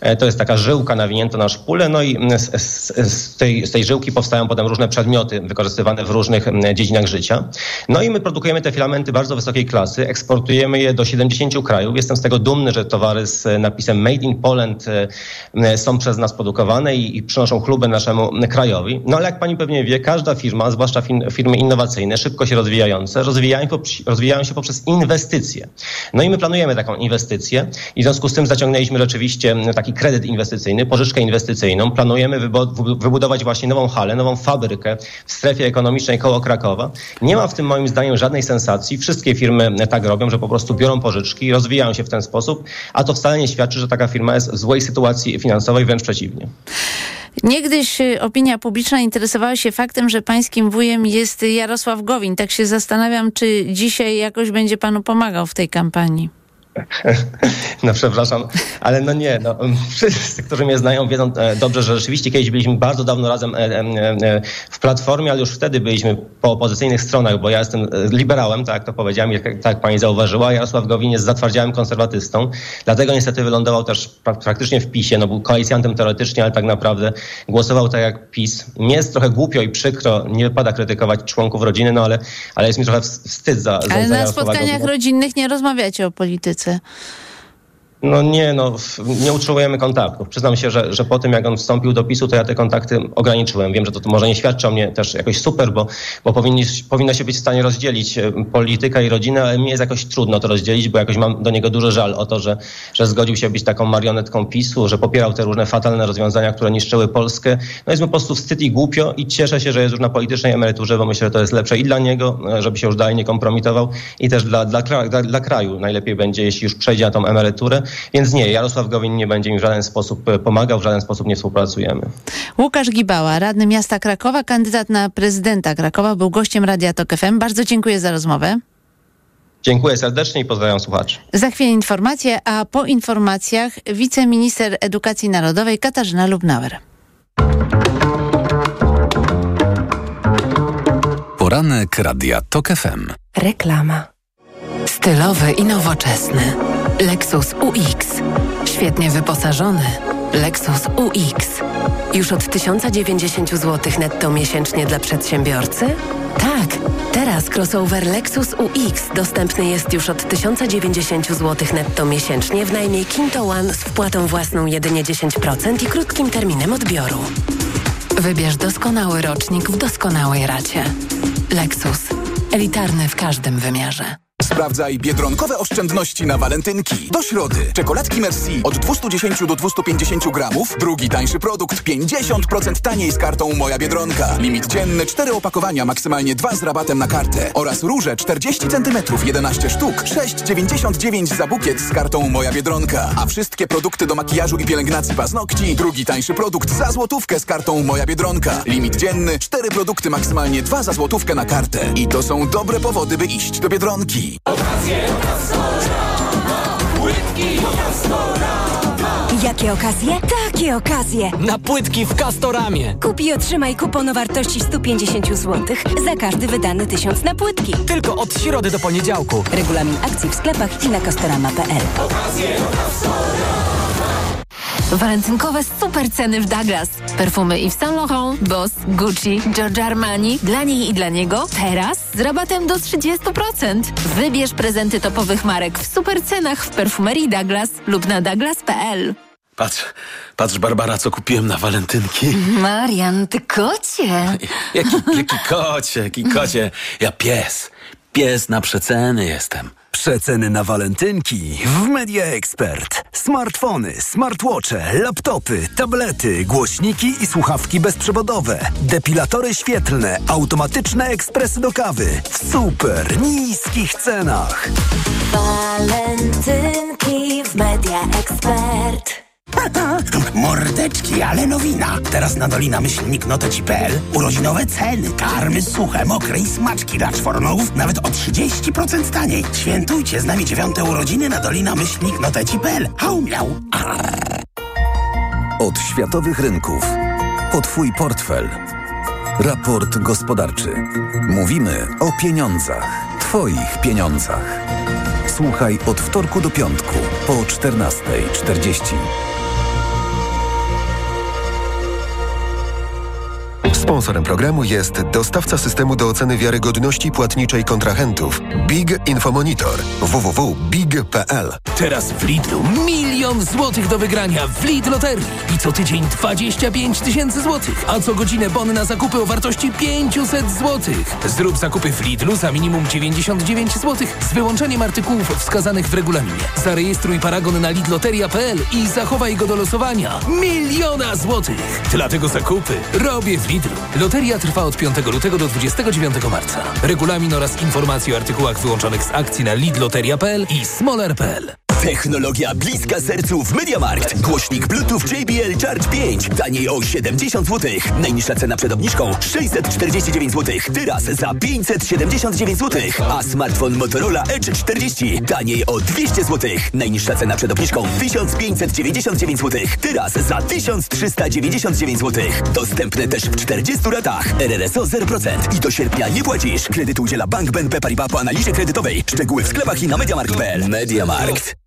E, To jest taka żyłka nawinięta na szpulę, no i z, z, z, tej, z tej żyłki powstają potem różne przedmioty wykorzystywane w różnych mm, dziedzinach życia. No i my produkujemy te filamenty bardzo wysokiej klasy, eksportujemy je do 70 krajów. Jestem z tego dumny, że towary z e, napisem Made in Poland e, e, są przez nas produkowane i, i przynoszą chlubę naszemu krajowi. No ale jak pani pewnie wie, każda firma, zwłaszcza firmy innowacyjne, szybko się rozwijające, rozwijają, rozwijają się poprzez inwestycje. No i my planujemy taką inwestycję i w związku z tym zaciągnęliśmy rzeczywiście taki kredyt inwestycyjny, pożyczkę inwestycyjną. Planujemy wybudować właśnie nową halę, nową fabrykę w strefie ekonomicznej koło Krakowa. Nie ma w tym moim zdaniem żadnej sensacji. Wszystkie firmy tak robią, że po prostu biorą pożyczki, rozwijają się w ten sposób, a to wcale nie świadczy, że taka firma jest w złej sytuacji finansowej, wręcz przeciwnie. Niegdyś y, opinia publiczna interesowała się faktem, że pańskim wujem jest Jarosław Gowin. Tak się zastanawiam, czy dzisiaj jakoś będzie panu pomagał w tej kampanii. No przepraszam, ale no nie, no, wszyscy, którzy mnie znają, wiedzą e, dobrze, że rzeczywiście kiedyś byliśmy bardzo dawno razem e, e, w Platformie, ale już wtedy byliśmy po opozycyjnych stronach, bo ja jestem liberałem, tak jak to powiedziałem, jak, tak jak pani zauważyła. Jarosław Gowin jest zatwardziałym konserwatystą, dlatego niestety wylądował też pra praktycznie w PiSie, no był koalicjantem teoretycznie, ale tak naprawdę głosował tak jak PiS. Mnie jest trochę głupio i przykro, nie wypada krytykować członków rodziny, no ale, ale jest mi trochę wstyd za, za, Ale za na spotkaniach Gowina. rodzinnych nie rozmawiacie o polityce. criança No nie, no nie utrzymujemy kontaktów. Przyznam się, że, że po tym jak on wstąpił do PiSu, to ja te kontakty ograniczyłem. Wiem, że to, to może nie świadczy o mnie też jakoś super, bo, bo powinni, się być w stanie rozdzielić e, politykę i rodzinę, ale mi jest jakoś trudno to rozdzielić, bo jakoś mam do niego duży żal o to, że, że zgodził się być taką marionetką PiSu, że popierał te różne fatalne rozwiązania, które niszczyły Polskę. No jest mi po prostu wstyd i głupio i cieszę się, że jest już na politycznej emeryturze, bo myślę, że to jest lepsze i dla niego, e, żeby się już dalej nie kompromitował i też dla, dla, dla, dla kraju najlepiej będzie, jeśli już przejdzie na tą emeryturę. Więc nie, Jarosław Gowin nie będzie mi w żaden sposób e, pomagał, w żaden sposób nie współpracujemy. Łukasz Gibała, radny miasta Krakowa, kandydat na prezydenta Krakowa, był gościem Radia Tok FM. Bardzo dziękuję za rozmowę. Dziękuję serdecznie i pozdrawiam słuchaczy. Za chwilę informacje, a po informacjach wiceminister edukacji narodowej Katarzyna Lubnauer. Poranek Radia TOK FM. Reklama. Stylowy i nowoczesny. Lexus UX. Świetnie wyposażony. Lexus UX. Już od 1090 zł netto miesięcznie dla przedsiębiorcy? Tak, teraz crossover Lexus UX dostępny jest już od 1090 zł netto miesięcznie w najmie Kinto One z wpłatą własną jedynie 10% i krótkim terminem odbioru. Wybierz doskonały rocznik w doskonałej racie. Lexus. Elitarny w każdym wymiarze. Sprawdzaj biedronkowe oszczędności na walentynki. Do środy. Czekoladki Merci od 210 do 250 gramów. Drugi tańszy produkt 50% taniej z kartą Moja Biedronka. Limit dzienny 4 opakowania, maksymalnie 2 z rabatem na kartę. Oraz róże 40 cm 11 sztuk. 6,99 za bukiet z kartą Moja Biedronka. A wszystkie produkty do makijażu i pielęgnacji paznokci. Drugi tańszy produkt za złotówkę z kartą Moja Biedronka. Limit dzienny 4 produkty, maksymalnie 2 za złotówkę na kartę. I to są dobre powody, by iść do Biedronki. Jakie okazje? Takie okazje! Na płytki w Castoramie. Kup i otrzymaj kupon o wartości 150 zł za każdy wydany tysiąc na płytki. Tylko od środy do poniedziałku. Regulamin akcji w sklepach i na castorama.pl. Walentynkowe super ceny w Douglas. Perfumy Yves Saint Laurent, Boss, Gucci, Giorgio Armani. Dla niej i dla niego teraz z rabatem do 30%. Wybierz prezenty topowych marek w super cenach w perfumerii Douglas lub na douglas.pl. Patrz, patrz Barbara, co kupiłem na walentynki. Marian, ty kocie! Jaki, jaki kocie, jaki kocie. Ja pies, pies na przeceny jestem. Przeceny na walentynki w Media Expert. Smartfony, smartwatche, laptopy, tablety, głośniki i słuchawki bezprzewodowe, depilatory świetlne, automatyczne ekspresy do kawy w super niskich cenach. Walentynki w Media Expert. Mordeczki, ale nowina. Teraz na Dolina Myślnik Noteci.pl urodzinowe ceny. Karmy suche, mokre i smaczki dla czworonogów nawet o 30% taniej. Świętujcie z nami dziewiąte urodziny na Dolina Myślnik Noteci.pl. Hał miał. Od światowych rynków. Po Twój portfel. Raport gospodarczy. Mówimy o pieniądzach. Twoich pieniądzach. Słuchaj od wtorku do piątku po 14.40. Sponsorem programu jest dostawca systemu do oceny wiarygodności płatniczej kontrahentów Big Infomonitor www.big.pl. Teraz w Lidlu milion złotych do wygrania w Lidl Loterii i co tydzień 25 tysięcy złotych, a co godzinę bon na zakupy o wartości 500 złotych. Zrób zakupy w Lidlu za minimum 99 złotych z wyłączeniem artykułów wskazanych w regulaminie. Zarejestruj paragon na lidloteria.pl i zachowaj go do losowania. Miliona złotych! Dlatego zakupy robię w Lidlu. Loteria trwa od 5 lutego do 29 marca. Regulamin oraz informacje o artykułach wyłączonych z akcji na lidloteria.pl i smoler.pl. Technologia bliska sercu w MediaMarkt. Głośnik Bluetooth JBL Charge 5. Taniej o 70 zł. Najniższa cena przed obniżką 649 zł. Teraz za 579 zł. A smartfon Motorola Edge 40. Taniej o 200 zł. Najniższa cena przed obniżką 1599 zł. Teraz za 1399 zł. Dostępne też w 40 ratach. RRSO 0%. I do sierpnia nie płacisz. Kredyt udziela Bank BNP Paribas po analizie kredytowej. Szczegóły w sklepach i na MediaMarkt.pl. MediaMarkt.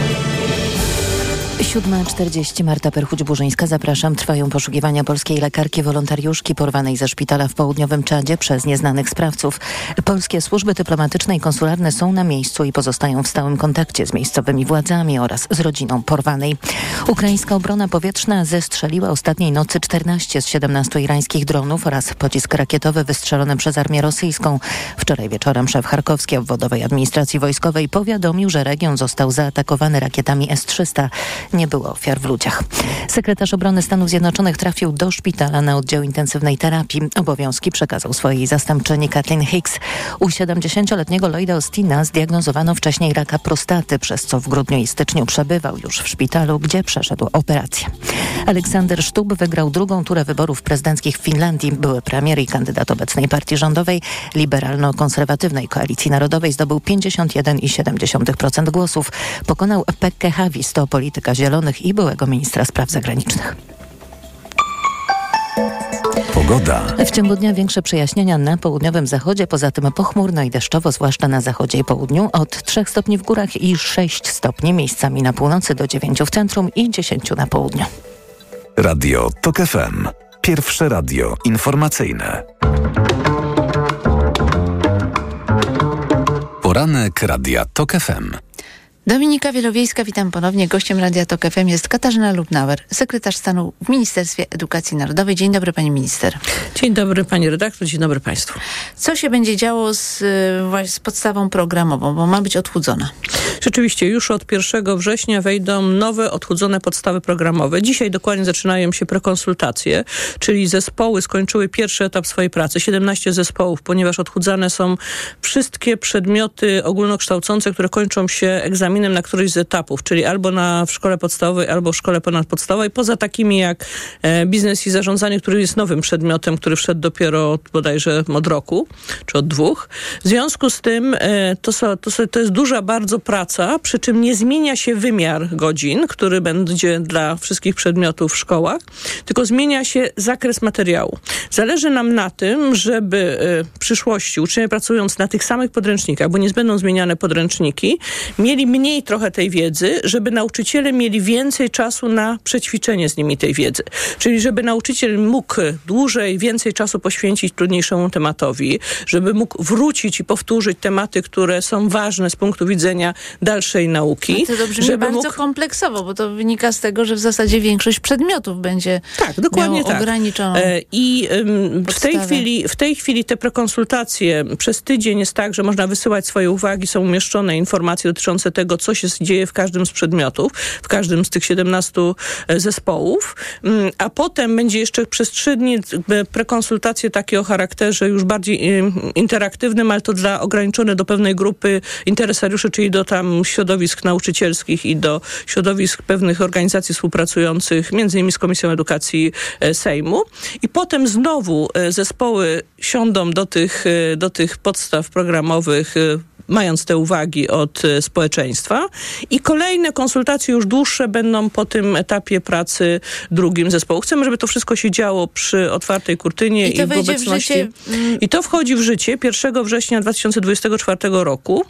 7.40 Marta Perchuć-Burzyńska, zapraszam. Trwają poszukiwania polskiej lekarki wolontariuszki porwanej ze szpitala w południowym Czadzie przez nieznanych sprawców. Polskie służby dyplomatyczne i konsularne są na miejscu i pozostają w stałym kontakcie z miejscowymi władzami oraz z rodziną porwanej. Ukraińska obrona powietrzna zestrzeliła ostatniej nocy 14 z 17 irańskich dronów oraz pocisk rakietowy wystrzelony przez armię rosyjską. Wczoraj wieczorem szef Charkowskiej obwodowej administracji wojskowej powiadomił, że region został zaatakowany rakietami S-300 nie było ofiar w ludziach. Sekretarz obrony Stanów Zjednoczonych trafił do szpitala na oddział intensywnej terapii. Obowiązki przekazał swojej zastępczyni Kathleen Hicks. U 70-letniego Lloyda Austina zdiagnozowano wcześniej raka prostaty, przez co w grudniu i styczniu przebywał już w szpitalu, gdzie przeszedł operację. Aleksander Sztub wygrał drugą turę wyborów prezydenckich w Finlandii. Były premier i kandydat obecnej partii rządowej liberalno-konserwatywnej Koalicji Narodowej zdobył 51,7% głosów. Pokonał Pekkę Havis, to polityka Zielonych i byłego ministra spraw zagranicznych. Pogoda. W ciągu dnia większe przejaśnienia na południowym zachodzie, poza tym pochmurno i deszczowo, zwłaszcza na zachodzie i południu, od 3 stopni w górach i 6 stopni miejscami na północy do 9 w centrum i 10 na południu. Radio TOK FM. Pierwsze radio informacyjne. Poranek Radia TOK FM. Dominika Wielowiejska, witam ponownie. Gościem Radia Tok FM jest Katarzyna Lubnauer, sekretarz stanu w Ministerstwie Edukacji Narodowej. Dzień dobry pani minister. Dzień dobry pani redaktor, dzień dobry państwu. Co się będzie działo z, y, z podstawą programową, bo ma być odchudzona? Rzeczywiście już od 1 września wejdą nowe, odchudzone podstawy programowe. Dzisiaj dokładnie zaczynają się prekonsultacje, czyli zespoły skończyły pierwszy etap swojej pracy, 17 zespołów, ponieważ odchudzane są wszystkie przedmioty ogólnokształcące, które kończą się egzaminem na któryś z etapów, czyli albo na, w szkole podstawowej, albo w szkole ponadpodstawowej, poza takimi jak e, biznes i zarządzanie, który jest nowym przedmiotem, który wszedł dopiero od, bodajże od roku, czy od dwóch. W związku z tym e, to, to, to jest duża bardzo praca, przy czym nie zmienia się wymiar godzin, który będzie dla wszystkich przedmiotów w szkołach, tylko zmienia się zakres materiału. Zależy nam na tym, żeby e, w przyszłości uczniowie pracując na tych samych podręcznikach, bo nie będą zmieniane podręczniki, mieli mniej trochę tej wiedzy, żeby nauczyciele mieli więcej czasu na przećwiczenie z nimi tej wiedzy. Czyli żeby nauczyciel mógł dłużej, więcej czasu poświęcić trudniejszemu tematowi, żeby mógł wrócić i powtórzyć tematy, które są ważne z punktu widzenia dalszej nauki. To dobrze, żeby bardzo mógł... kompleksowo, bo to wynika z tego, że w zasadzie większość przedmiotów będzie tak, dokładnie tak. ograniczoną. E, I w, tej chwili, w tej chwili te prekonsultacje przez tydzień jest tak, że można wysyłać swoje uwagi, są umieszczone informacje dotyczące tego, co się dzieje w każdym z przedmiotów, w każdym z tych 17 zespołów, mm, a potem będzie jeszcze przez trzy dni prekonsultacje takie o charakterze już bardziej interaktywnym, ale to dla ograniczone do pewnej grupy interesariuszy, czyli do tam środowisk nauczycielskich i do środowisk pewnych organizacji współpracujących, między innymi z Komisją Edukacji Sejmu. I potem znowu zespoły siądą do tych, do tych podstaw programowych mając te uwagi od społeczeństwa. I kolejne konsultacje już dłuższe będą po tym etapie pracy drugim zespołu. Chcemy, żeby to wszystko się działo przy otwartej kurtynie i, to i w obecności. W I to wchodzi w życie 1 września 2024 roku.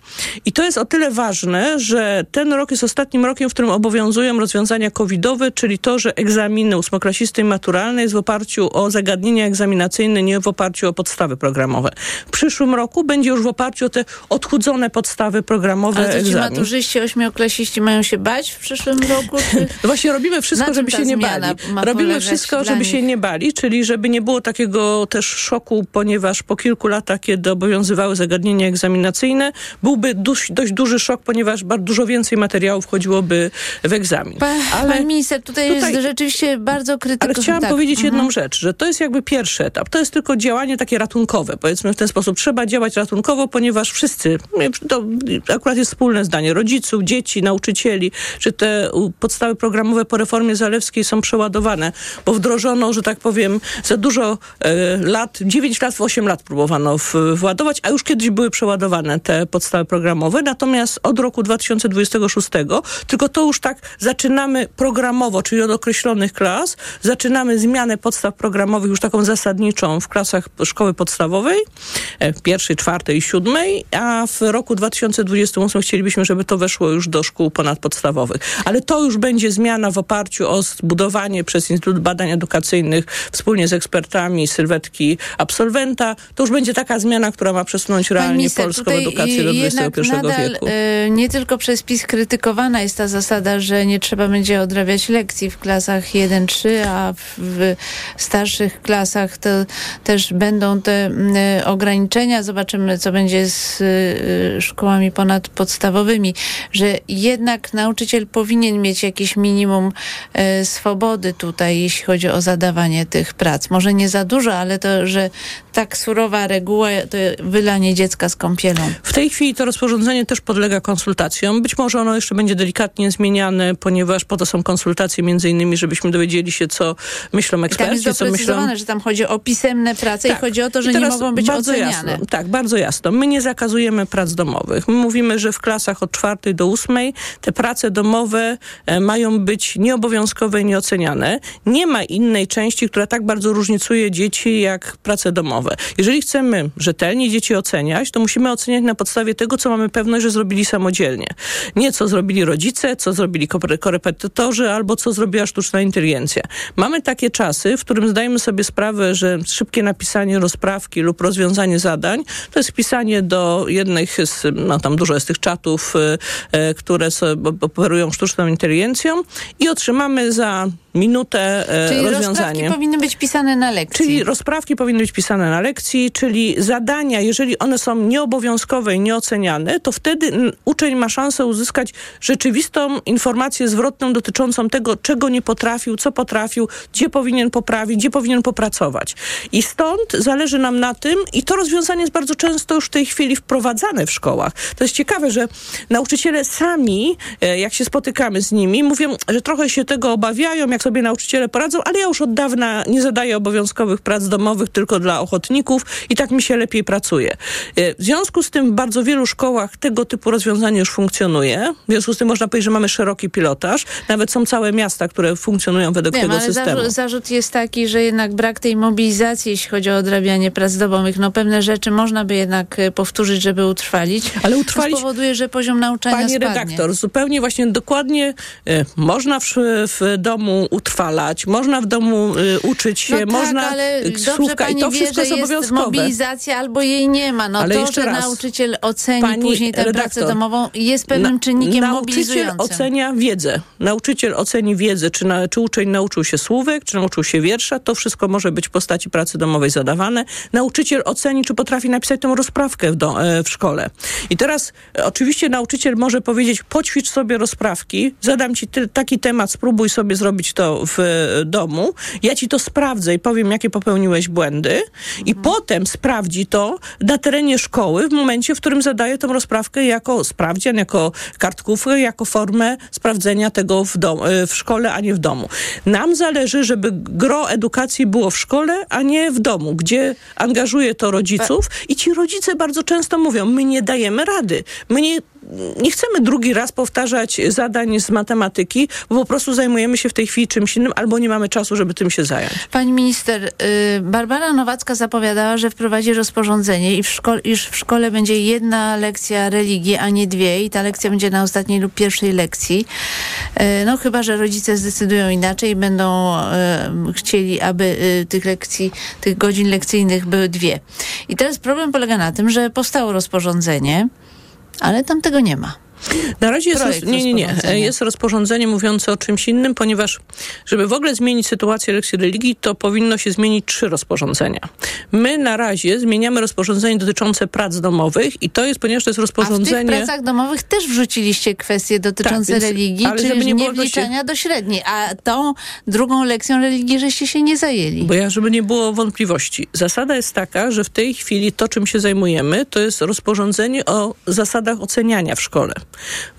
I to jest o tyle ważne, że ten rok jest ostatnim rokiem, w którym obowiązują rozwiązania covidowe, czyli to, że egzaminy ósmoklasisty i maturalne jest w oparciu o zagadnienia egzaminacyjne, nie w oparciu o podstawy programowe. W przyszłym roku będzie już w oparciu o te odchudzone podstawy programowe Ale egzamin. maturzyści, ośmioklasiści mają się bać w przyszłym roku? Czy... No właśnie robimy wszystko, żeby się nie bali. Robimy wszystko, żeby nich? się nie bali, czyli żeby nie było takiego też szoku, ponieważ po kilku latach, kiedy obowiązywały zagadnienia egzaminacyjne, byłby dość, dość duży szok, ponieważ bardzo dużo więcej materiałów wchodziłoby w egzamin. Pa, ale pan minister, tutaj, tutaj- jest rzeczywiście bardzo krytykowany. Ale chciałam powiedzieć jedną rzecz, że to jest jakby pierwszy etap. To jest tylko działanie takie ratunkowe, powiedzmy w ten sposób. Trzeba działać ratunkowo, ponieważ wszyscy, to akurat jest wspólne zdanie, rodziców, dzieci, nauczycieli, że te podstawy programowe po reformie Zalewskiej są przeładowane, bo wdrożono, że tak powiem, za dużo e, lat, 9 lat w 8 lat próbowano w, władować, a już kiedyś były przeładowane te podstawy programowe, natomiast od roku 2026, tylko to już tak zaczynamy programowo, czyli od określonych klas, zaczynamy zmianę podstaw programowych już taką zasadniczą w klasach szkoły podstawowej, e, pierwszej, czwartej i siódmej, a w roku 2028 chcielibyśmy, żeby to weszło już do szkół ponadpodstawowych. Ale to już będzie zmiana w oparciu o zbudowanie przez Instytut Badań Edukacyjnych wspólnie z ekspertami sylwetki absolwenta. To już będzie taka zmiana, która ma przesunąć realnie minister, polską edukację do XXI nadal, wieku. e, nie tylko przez PiS krytykowana jest ta zasada, że nie trzeba będzie odrabiać lekcji w klasach 1-3, a w, w starszych klasach to też będą te e, ograniczenia. Zobaczymy, co będzie z e, szkołami ponadpodstawowymi, że jednak nauczyciel powinien mieć jakieś minimum e, swobody tutaj, jeśli chodzi o zadawanie tych prac. Może nie za dużo, ale to, że tak surowa reguła to wylanie dziecka z kąpielą. W tej chwili to rozporządzenie też podlega konsultacjom. Być może ono jeszcze będzie delikatnie zmieniane, ponieważ po to są konsultacje między innymi, żebyśmy dowiedzieli się, co myślą I tam jest eksperci, co myślą... że tam chodzi o pisemne prace i chodzi o to, że nie mogą być oceniane. Jasno, tak, bardzo jasno. My nie zakazujemy pracy prac domowych. My mówimy, że w klasach od czwartej do ósmej te prace domowe e, mają być nieobowiązkowe i nieoceniane. Nie ma innej części, która tak bardzo różnicuje dzieci jak prace domowe. Jeżeli chcemy rzetelnie dzieci oceniać, to musimy oceniać na podstawie tego, co mamy pewność, że zrobili samodzielnie. Nie co zrobili rodzice, co zrobili korepetytorzy albo co zrobiła sztuczna inteligencja. Mamy takie czasy, w którym zdajemy sobie sprawę, że szybkie napisanie rozprawki lub rozwiązanie zadań to jest pisanie do jednych z, no tam dużo jest tych czatów, e, które operują sztuczną inteligencją i otrzymamy za minutę e, czyli rozwiązanie. rozprawki powinny być pisane na lekcji. Czyli rozprawki powinny być pisane na lekcji, czyli zadania, jeżeli one są nieobowiązkowe i nieoceniane, to wtedy uczeń ma szansę uzyskać rzeczywistą informację zwrotną dotyczącą tego, czego nie potrafił, co potrafił, gdzie powinien poprawić, gdzie powinien popracować. I stąd zależy nam na tym, i to rozwiązanie jest bardzo często już w tej chwili wprowadzane w szkołach. To jest ciekawe, że nauczyciele sami, e, jak się spotykamy z nimi, mówią, że trochę się tego obawiają, jak sobie nauczyciele poradzą, ale ja już od dawna nie zadaję obowiązkowych prac domowych tylko dla ochotników i tak mi się lepiej pracuje. E, w związku z tym w bardzo wielu szkołach tego typu rozwiązanie już funkcjonuje. W związku z tym można powiedzieć, że mamy szeroki pilotaż. Nawet są całe miasta, które funkcjonują według Wiem, tego ale systemu. Zarzut, zarzut jest taki, że jednak brak tej mobilizacji, jeśli chodzi o odrabianie prac domowych. No pewne rzeczy można by jednak e, powtórzyć, żeby utrwalić. Ale utrwalić... To spowoduje, że poziom nauczania Pani spadnie. redaktor, zupełnie właśnie dokładnie e, można w, w domu utrwalać, można w domu y, uczyć się, no tak, można ale słówka i to wszystko jest obowiązkowe. mobilizacja albo jej nie ma. No ale to, jeszcze że raz, nauczyciel oceni później tę redaktor, pracę domową jest pewnym na, czynnikiem nauczyciel ocenia wiedzę. Nauczyciel oceni wiedzę, czy, na, czy uczeń nauczył się słówek, czy nauczył się wiersza. To wszystko może być w postaci pracy domowej zadawane. Nauczyciel oceni, czy potrafi napisać tą rozprawkę w, do, e, w szkole. I teraz e, oczywiście nauczyciel może powiedzieć, poćwicz sobie rozprawki, zadam ci ty, taki temat, spróbuj sobie zrobić to w e, domu, ja ci to sprawdzę i powiem, jakie popełniłeś błędy i potem sprawdzi to na terenie szkoły w momencie, w którym zadaje tą rozprawkę jako sprawdzian, jako kartkówkę, jako formę sprawdzenia tego w, dom, e, w szkole, a nie w domu. Nam zależy, żeby gro edukacji było w szkole, a nie w domu, gdzie angażuje to rodziców i ci rodzice bardzo często mówią, my nie dajemy rady, my nie nie chcemy drugi raz powtarzać zadań z matematyki, bo po prostu zajmujemy się w tej chwili czymś innym albo nie mamy czasu, żeby tym się zająć. Pani minister, y, Barbara Nowacka zapowiadała, że wprowadzi rozporządzenie i w szkole, iż w szkole będzie jedna lekcja religii, a nie dwie i ta lekcja będzie na ostatniej lub pierwszej lekcji. Y, no chyba, że rodzice zdecydują inaczej i będą y, chcieli, aby tych lekcji, tych godzin lekcyjnych były dwie. I teraz problem polega na tym, że powstało rozporządzenie, ale tam tego nie ma. Na razie jest, roz... nie, nie, nie. jest rozporządzenie mówiące o czymś innym, ponieważ żeby w ogóle zmienić sytuację lekcji religii, to powinno się zmienić trzy rozporządzenia. My na razie zmieniamy rozporządzenie dotyczące prac domowych i to jest, ponieważ to jest rozporządzenie... A w tych pracach domowych też wrzuciliście kwestie dotyczące tak, więc, religii, ale czyli nie, wliczania się... do średniej, a tą drugą lekcją religii żeście się nie zajęli. Bo ja, żeby nie było wątpliwości. Zasada jest taka, że w tej chwili to, czym się zajmujemy, to jest rozporządzenie o zasadach oceniania w szkole.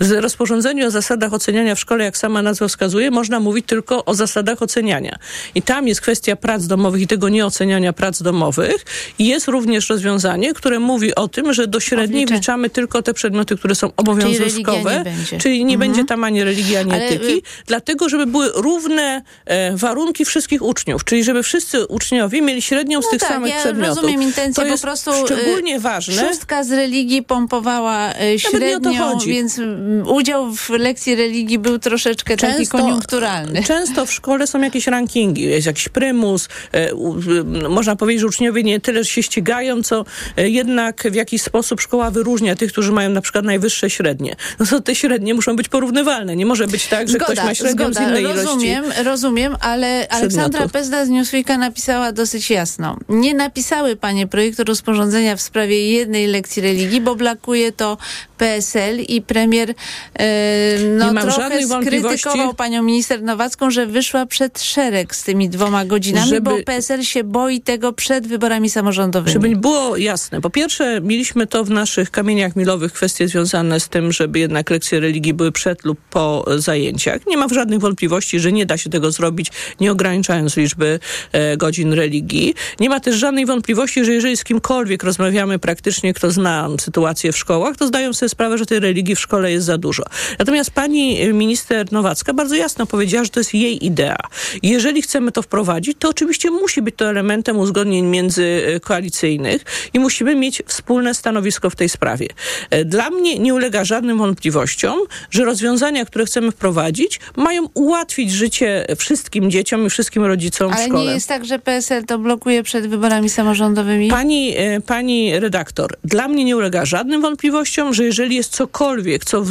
W rozporządzeniu o zasadach oceniania w szkole, jak sama nazwa wskazuje, można mówić tylko o zasadach oceniania. I tam jest kwestia prac domowych i tego nieoceniania prac domowych. I jest również rozwiązanie, które mówi o tym, że do średniej Obliczę. wliczamy tylko te przedmioty, które są obowiązkowe. Czyli, nie będzie. czyli nie mhm. będzie tam ani religii, ani Ale... etyki. Dlatego, żeby były równe e, warunki wszystkich uczniów. Czyli żeby wszyscy uczniowie mieli średnią z no tych tak, samych ja przedmiotów. rozumiem intencję, to jest po prostu szczególnie ważne. Szóstka z religii pompowała e, średnią, więc udział w lekcji religii był troszeczkę często, taki koniunkturalny. Często w szkole są jakieś rankingi, jest jakiś prymus. E, można powiedzieć, że uczniowie nie tyle się ścigają, co e, jednak w jakiś sposób szkoła wyróżnia tych, którzy mają na przykład najwyższe średnie. No to te średnie muszą być porównywalne. Nie może być tak, że zgoda, ktoś ma średnią zgoda. z innej rozumiem, ilości Rozumiem, ale Aleksandra Pezda z Newsweeka napisała dosyć jasno. Nie napisały panie projektu rozporządzenia w sprawie jednej lekcji religii, bo brakuje to PSL i premier e, no, trochę skrytykował panią minister Nowacką, że wyszła przed szereg z tymi dwoma godzinami, Żeby- bo PSL się boi tego przed wyborami samorządowymi. Żeby było jasne, po pierwsze mieliśmy to w naszych kamieniach milowych kwestie związane z tym, żeby jednak lekcje religii były przed lub po zajęciach. Nie ma żadnych wątpliwości, że nie da się tego zrobić, nie ograniczając liczby e, godzin religii. Nie ma też żadnej wątpliwości, że jeżeli z kimkolwiek rozmawiamy praktycznie, kto zna sytuację w szkołach, to zdają sobie sprawę, że tej religii w szkole jest za dużo. Natomiast pani e, minister Nowacka bardzo jasno powiedziała, że to jest jej idea. Jeżeli chcemy to wprowadzić, to oczywiście musi być to elementem uzgodnień międzykoalicyjnych i musimy mieć wspólne stanowisko w tej sprawie. E, Dla mnie nie ulega żadnym wątpliwościom, że rozwiązania, które chcemy wprowadzić, mają ułatwić życie wszystkim dzieciom i wszystkim rodzicom w Ale szkole. nie jest tak, że PSL to blokuje przed wyborami samorządowymi? Pani, e, pani redaktor, dla mnie nie ulega żadnym wątpliwościom, że jeżeli jest cokolwiek, co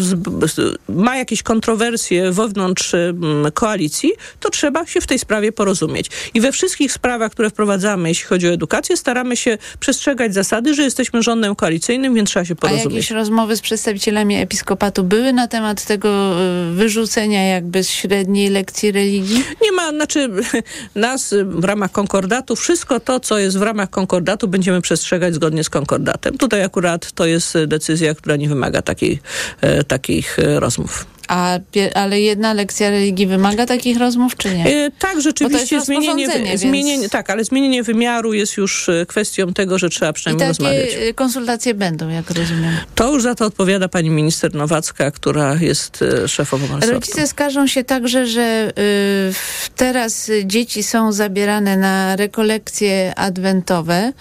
ma jakieś kontrowersje wewnątrz em, koalicji, to trzeba się w tej sprawie porozumieć. I we wszystkich sprawach, które wprowadzamy, jeśli chodzi o edukację, staramy się przestrzegać zasady, że jesteśmy rządem koalicyjnym, więc trzeba się A porozumieć. jakieś rozmowy z przedstawicielami episkopatu były na temat tego y, wyrzucenia jakby z średniej lekcji religii? Nie ma, znaczy nas w ramach konkordatu, wszystko to, co jest w ramach konkordatu, będziemy przestrzegać zgodnie z konkordatem. Tutaj akurat to jest y, decyzja, która nie wymaga e, takich e, rozmów. A, ale jedna lekcja religii wymaga takich rozmów, czy nie? E, Tak, rzeczywiście zmienienie, więc- zmienienie, tak, ale zmienienie wymiaru jest już e, kwestią tego, że trzeba I przynajmniej rozmawiać. takie y, konsultacje będą, jak rozumiem. To już za to odpowiada pani minister Nowacka, która jest e, szefową resortu. Rodzice skarżą się także, że teraz dzieci są zabierane na rekolekcje adwentowe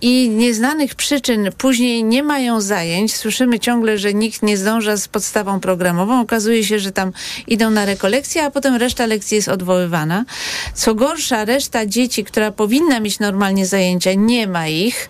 i nieznanych przyczyn później nie mają zajęć. Słyszymy ciągle, że nikt nie zdąża z podstawą programową. Okazuje się, że tam idą na rekolekcje, a potem reszta lekcji jest odwoływana. Co gorsza, reszta dzieci, która powinna mieć normalnie zajęcia, nie ma ich.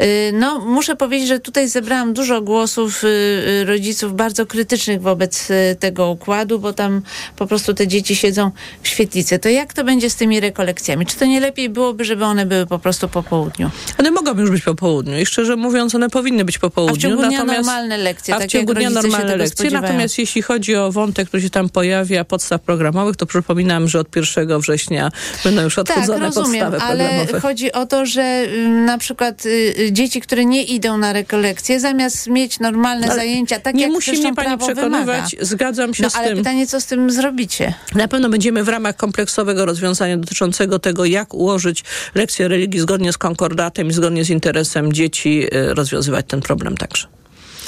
Y, No, muszę powiedzieć, że tutaj zebrałam dużo głosów y, y, rodziców bardzo krytycznych wobec tego układu, bo tam po prostu te dzieci siedzą w świetlicy. To jak to będzie z tymi rekolekcjami? Czy to nie lepiej byłoby, żeby one były po prostu po południu? One mogą już być po południu i szczerze mówiąc, one powinny być po południu. A w ciągu dnia natomiast, normalne lekcje, A w tak ciągu dnia normalne lekcje. spodziewają. Natomiast jeśli chodzi o wątek, który się tam pojawia, podstaw programowych, to przypominam, że od 1 września będą już odchudzone tak, rozumiem, podstawy ale programowe. chodzi o to, że na przykład y, y, dzieci, które nie idą na rekolekcje, zamiast mieć normalne Ale zajęcia, tak nie jak musi mnie pani prawo przekonywać, wymaga. zgadzam się no, z ale tym. pytanie, co z tym zrobicie? Na pewno będziemy w ramach kompleksowego rozwiązania dotyczącego tego, jak ułożyć lekcje religii zgodnie z konkordatem i zgodnie z interesem dzieci e, rozwiązywać ten problem także.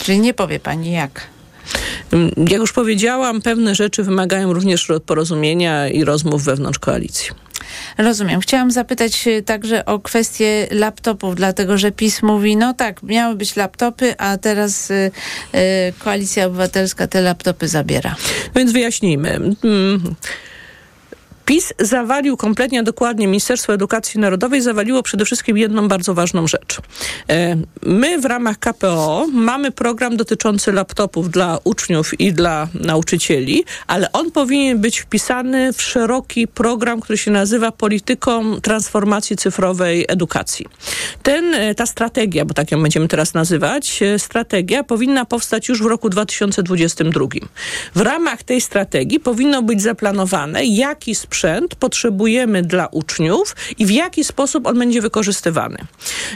Czyli nie powie pani jak. Jak już powiedziałam, pewne rzeczy wymagają również porozumienia i rozmów wewnątrz koalicji. Rozumiem. Chciałam zapytać y, także o kwestię laptopów, dlatego że PiS mówi, no tak, miały być laptopy, a teraz y, y, Koalicja Obywatelska te laptopy zabiera. Więc wyjaśnijmy. Mm. PiS zawalił kompletnie, dokładnie Ministerstwo Edukacji Narodowej zawaliło przede wszystkim jedną bardzo ważną rzecz. E, My w ramach KPO mamy program dotyczący laptopów dla uczniów i dla nauczycieli, ale on powinien być wpisany w szeroki program, który się nazywa Polityką Transformacji Cyfrowej Edukacji. Ten, e, ta strategia, bo tak ją będziemy teraz nazywać, e, strategia powinna powstać już w roku 2022. W ramach tej strategii powinno być zaplanowane, jaki sprzęt potrzebujemy dla uczniów i w jaki sposób on będzie wykorzystywany.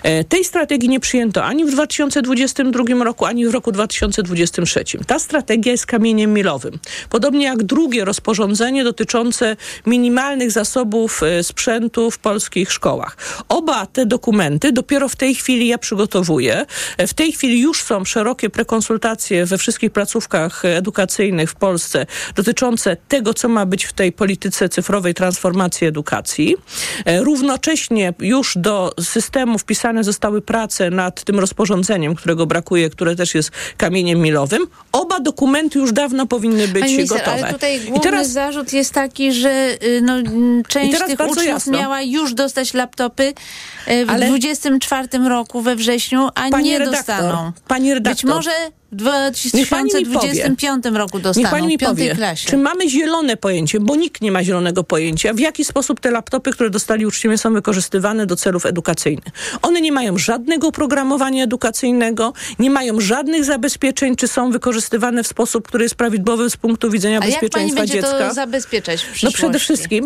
E, Tej strategii nie przyjęto ani w 2022 roku, ani w roku 2023. Ta strategia jest kamieniem milowym. Podobnie jak drugie rozporządzenie dotyczące minimalnych zasobów e, sprzętu w polskich szkołach. Oba te dokumenty dopiero w tej chwili ja przygotowuję. E, W tej chwili już są szerokie prekonsultacje we wszystkich placówkach edukacyjnych w Polsce dotyczące tego, co ma być w tej polityce cyfrowej transformacji edukacji. E, Równocześnie już do systemu wpisane zostały prace nad tym rozporządzeniem, którego brakuje, które też jest kamieniem milowym. Oba dokumenty już dawno powinny być Pani gotowe. ale tutaj główny I teraz zarzut jest taki, że y, no, część tych uczniów jasno. miała już dostać laptopy y, w Ale- 24 roku we wrześniu, a nie redaktor, dostaną. pani redaktor. Być może w 2025 roku dostaną, Niech pani mi powie, klasie. czy mamy zielone pojęcie, bo nikt nie ma zielonego pojęcia, w jaki sposób te laptopy, które dostali uczniowie są wykorzystywane do celów edukacyjnych. One nie mają żadnego oprogramowania edukacyjnego, nie mają żadnych zabezpieczeń, czy są wykorzystywane w sposób, który jest prawidłowy z punktu widzenia A jak pani bezpieczeństwa będzie dziecka. to zabezpieczać w No przede wszystkim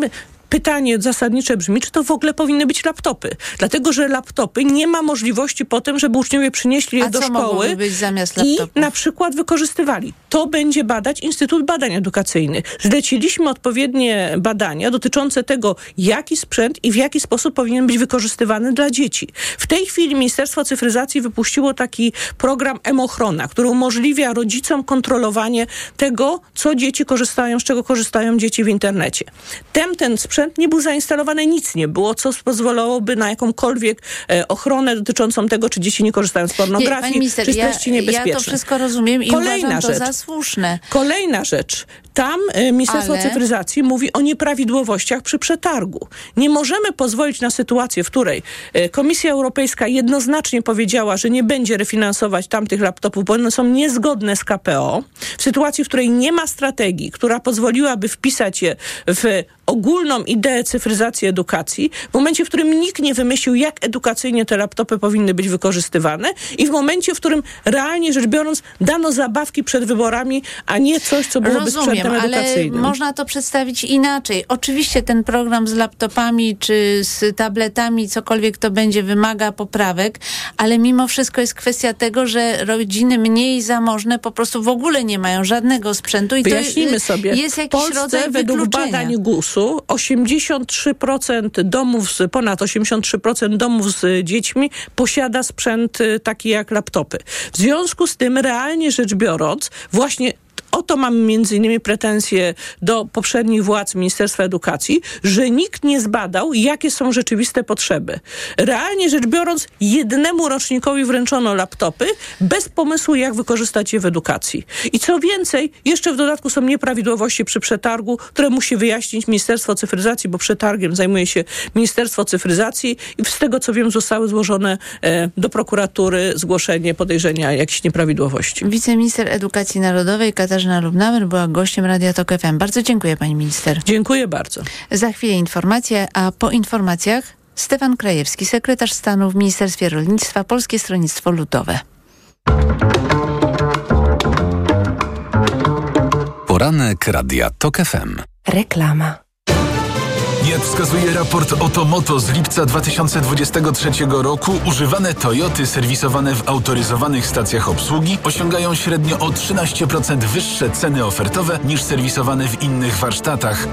pytanie zasadnicze brzmi, czy to w ogóle powinny być laptopy. Dlatego, że laptopy nie ma możliwości potem, żeby uczniowie przynieśli je A do co szkoły mogłoby być zamiast i na przykład wykorzystywali. To będzie badać Instytut Badań Edukacyjnych. Zleciliśmy odpowiednie badania dotyczące tego, jaki sprzęt i w jaki sposób powinien być wykorzystywany dla dzieci. W tej chwili Ministerstwo Cyfryzacji wypuściło taki program Emochrona, który umożliwia rodzicom kontrolowanie tego, co dzieci korzystają, z czego korzystają dzieci w internecie. Tem ten sprzęt nie był zainstalowany, nic nie było, co pozwalałoby na jakąkolwiek e, ochronę dotyczącą tego, czy dzieci nie korzystają z Nie, pornografii, pani minister, czy ja, treści niebezpieczne. ja to wszystko rozumiem i Kolejna uważam to rzecz. za słuszne. Kolejna rzecz. Tam e, Ministerstwo Ale- Cyfryzacji mówi o nieprawidłowościach przy przetargu. Nie możemy pozwolić na sytuację, w której e, Komisja Europejska jednoznacznie powiedziała, że nie będzie refinansować tamtych laptopów, bo one są niezgodne z KPO. W sytuacji, w której nie ma strategii, która pozwoliłaby wpisać je w ogólną ideę cyfryzacji edukacji, w momencie, w którym nikt nie wymyślił, jak edukacyjnie te laptopy powinny być wykorzystywane i w momencie, w którym realnie rzecz biorąc dano zabawki przed wyborami, a nie coś, co byłoby Rozumiem, ale można to przedstawić inaczej. Oczywiście ten program z laptopami czy z tabletami, cokolwiek to będzie, wymaga poprawek, ale mimo wszystko jest kwestia tego, że rodziny mniej zamożne po prostu w ogóle nie mają żadnego sprzętu i Wyjaśnijmy to sobie. jest jakiś Polsce rodzaj według badań GUS-u 83% domów, z, ponad 83% domów z dziećmi posiada sprzęt y, taki jak laptopy. W związku z tym, realnie rzecz biorąc, właśnie o to mam między innymi pretensje do poprzednich władz Ministerstwa Edukacji, że nikt nie zbadał, jakie są rzeczywiste potrzeby. Realnie rzecz biorąc, jednemu rocznikowi wręczono laptopy bez pomysłu, jak wykorzystać je w edukacji. I co więcej, jeszcze w dodatku są nieprawidłowości przy przetargu, które musi wyjaśnić Ministerstwo Cyfryzacji, bo przetargiem zajmuje się Ministerstwo Cyfryzacji i z tego co wiem zostały złożone e, do prokuratury zgłoszenie podejrzenia jakichś nieprawidłowości. Wiceminister Edukacji Narodowej Katarzyna Lubnauer była gościem Radia Tok FM. Bardzo dziękuję pani minister. Dziękuję bardzo. Za chwilę informacje, a po informacjach Stefan Krajewski, sekretarz stanu w Ministerstwie Rolnictwa, Polskie Stronnictwo Ludowe. Poranek Radia TOK FM. Reklama. Jak wskazuje raport Otomoto z lipca 2023 roku, używane Toyoty serwisowane w autoryzowanych stacjach obsługi osiągają średnio o 13% wyższe ceny ofertowe niż serwisowane w innych warsztatach,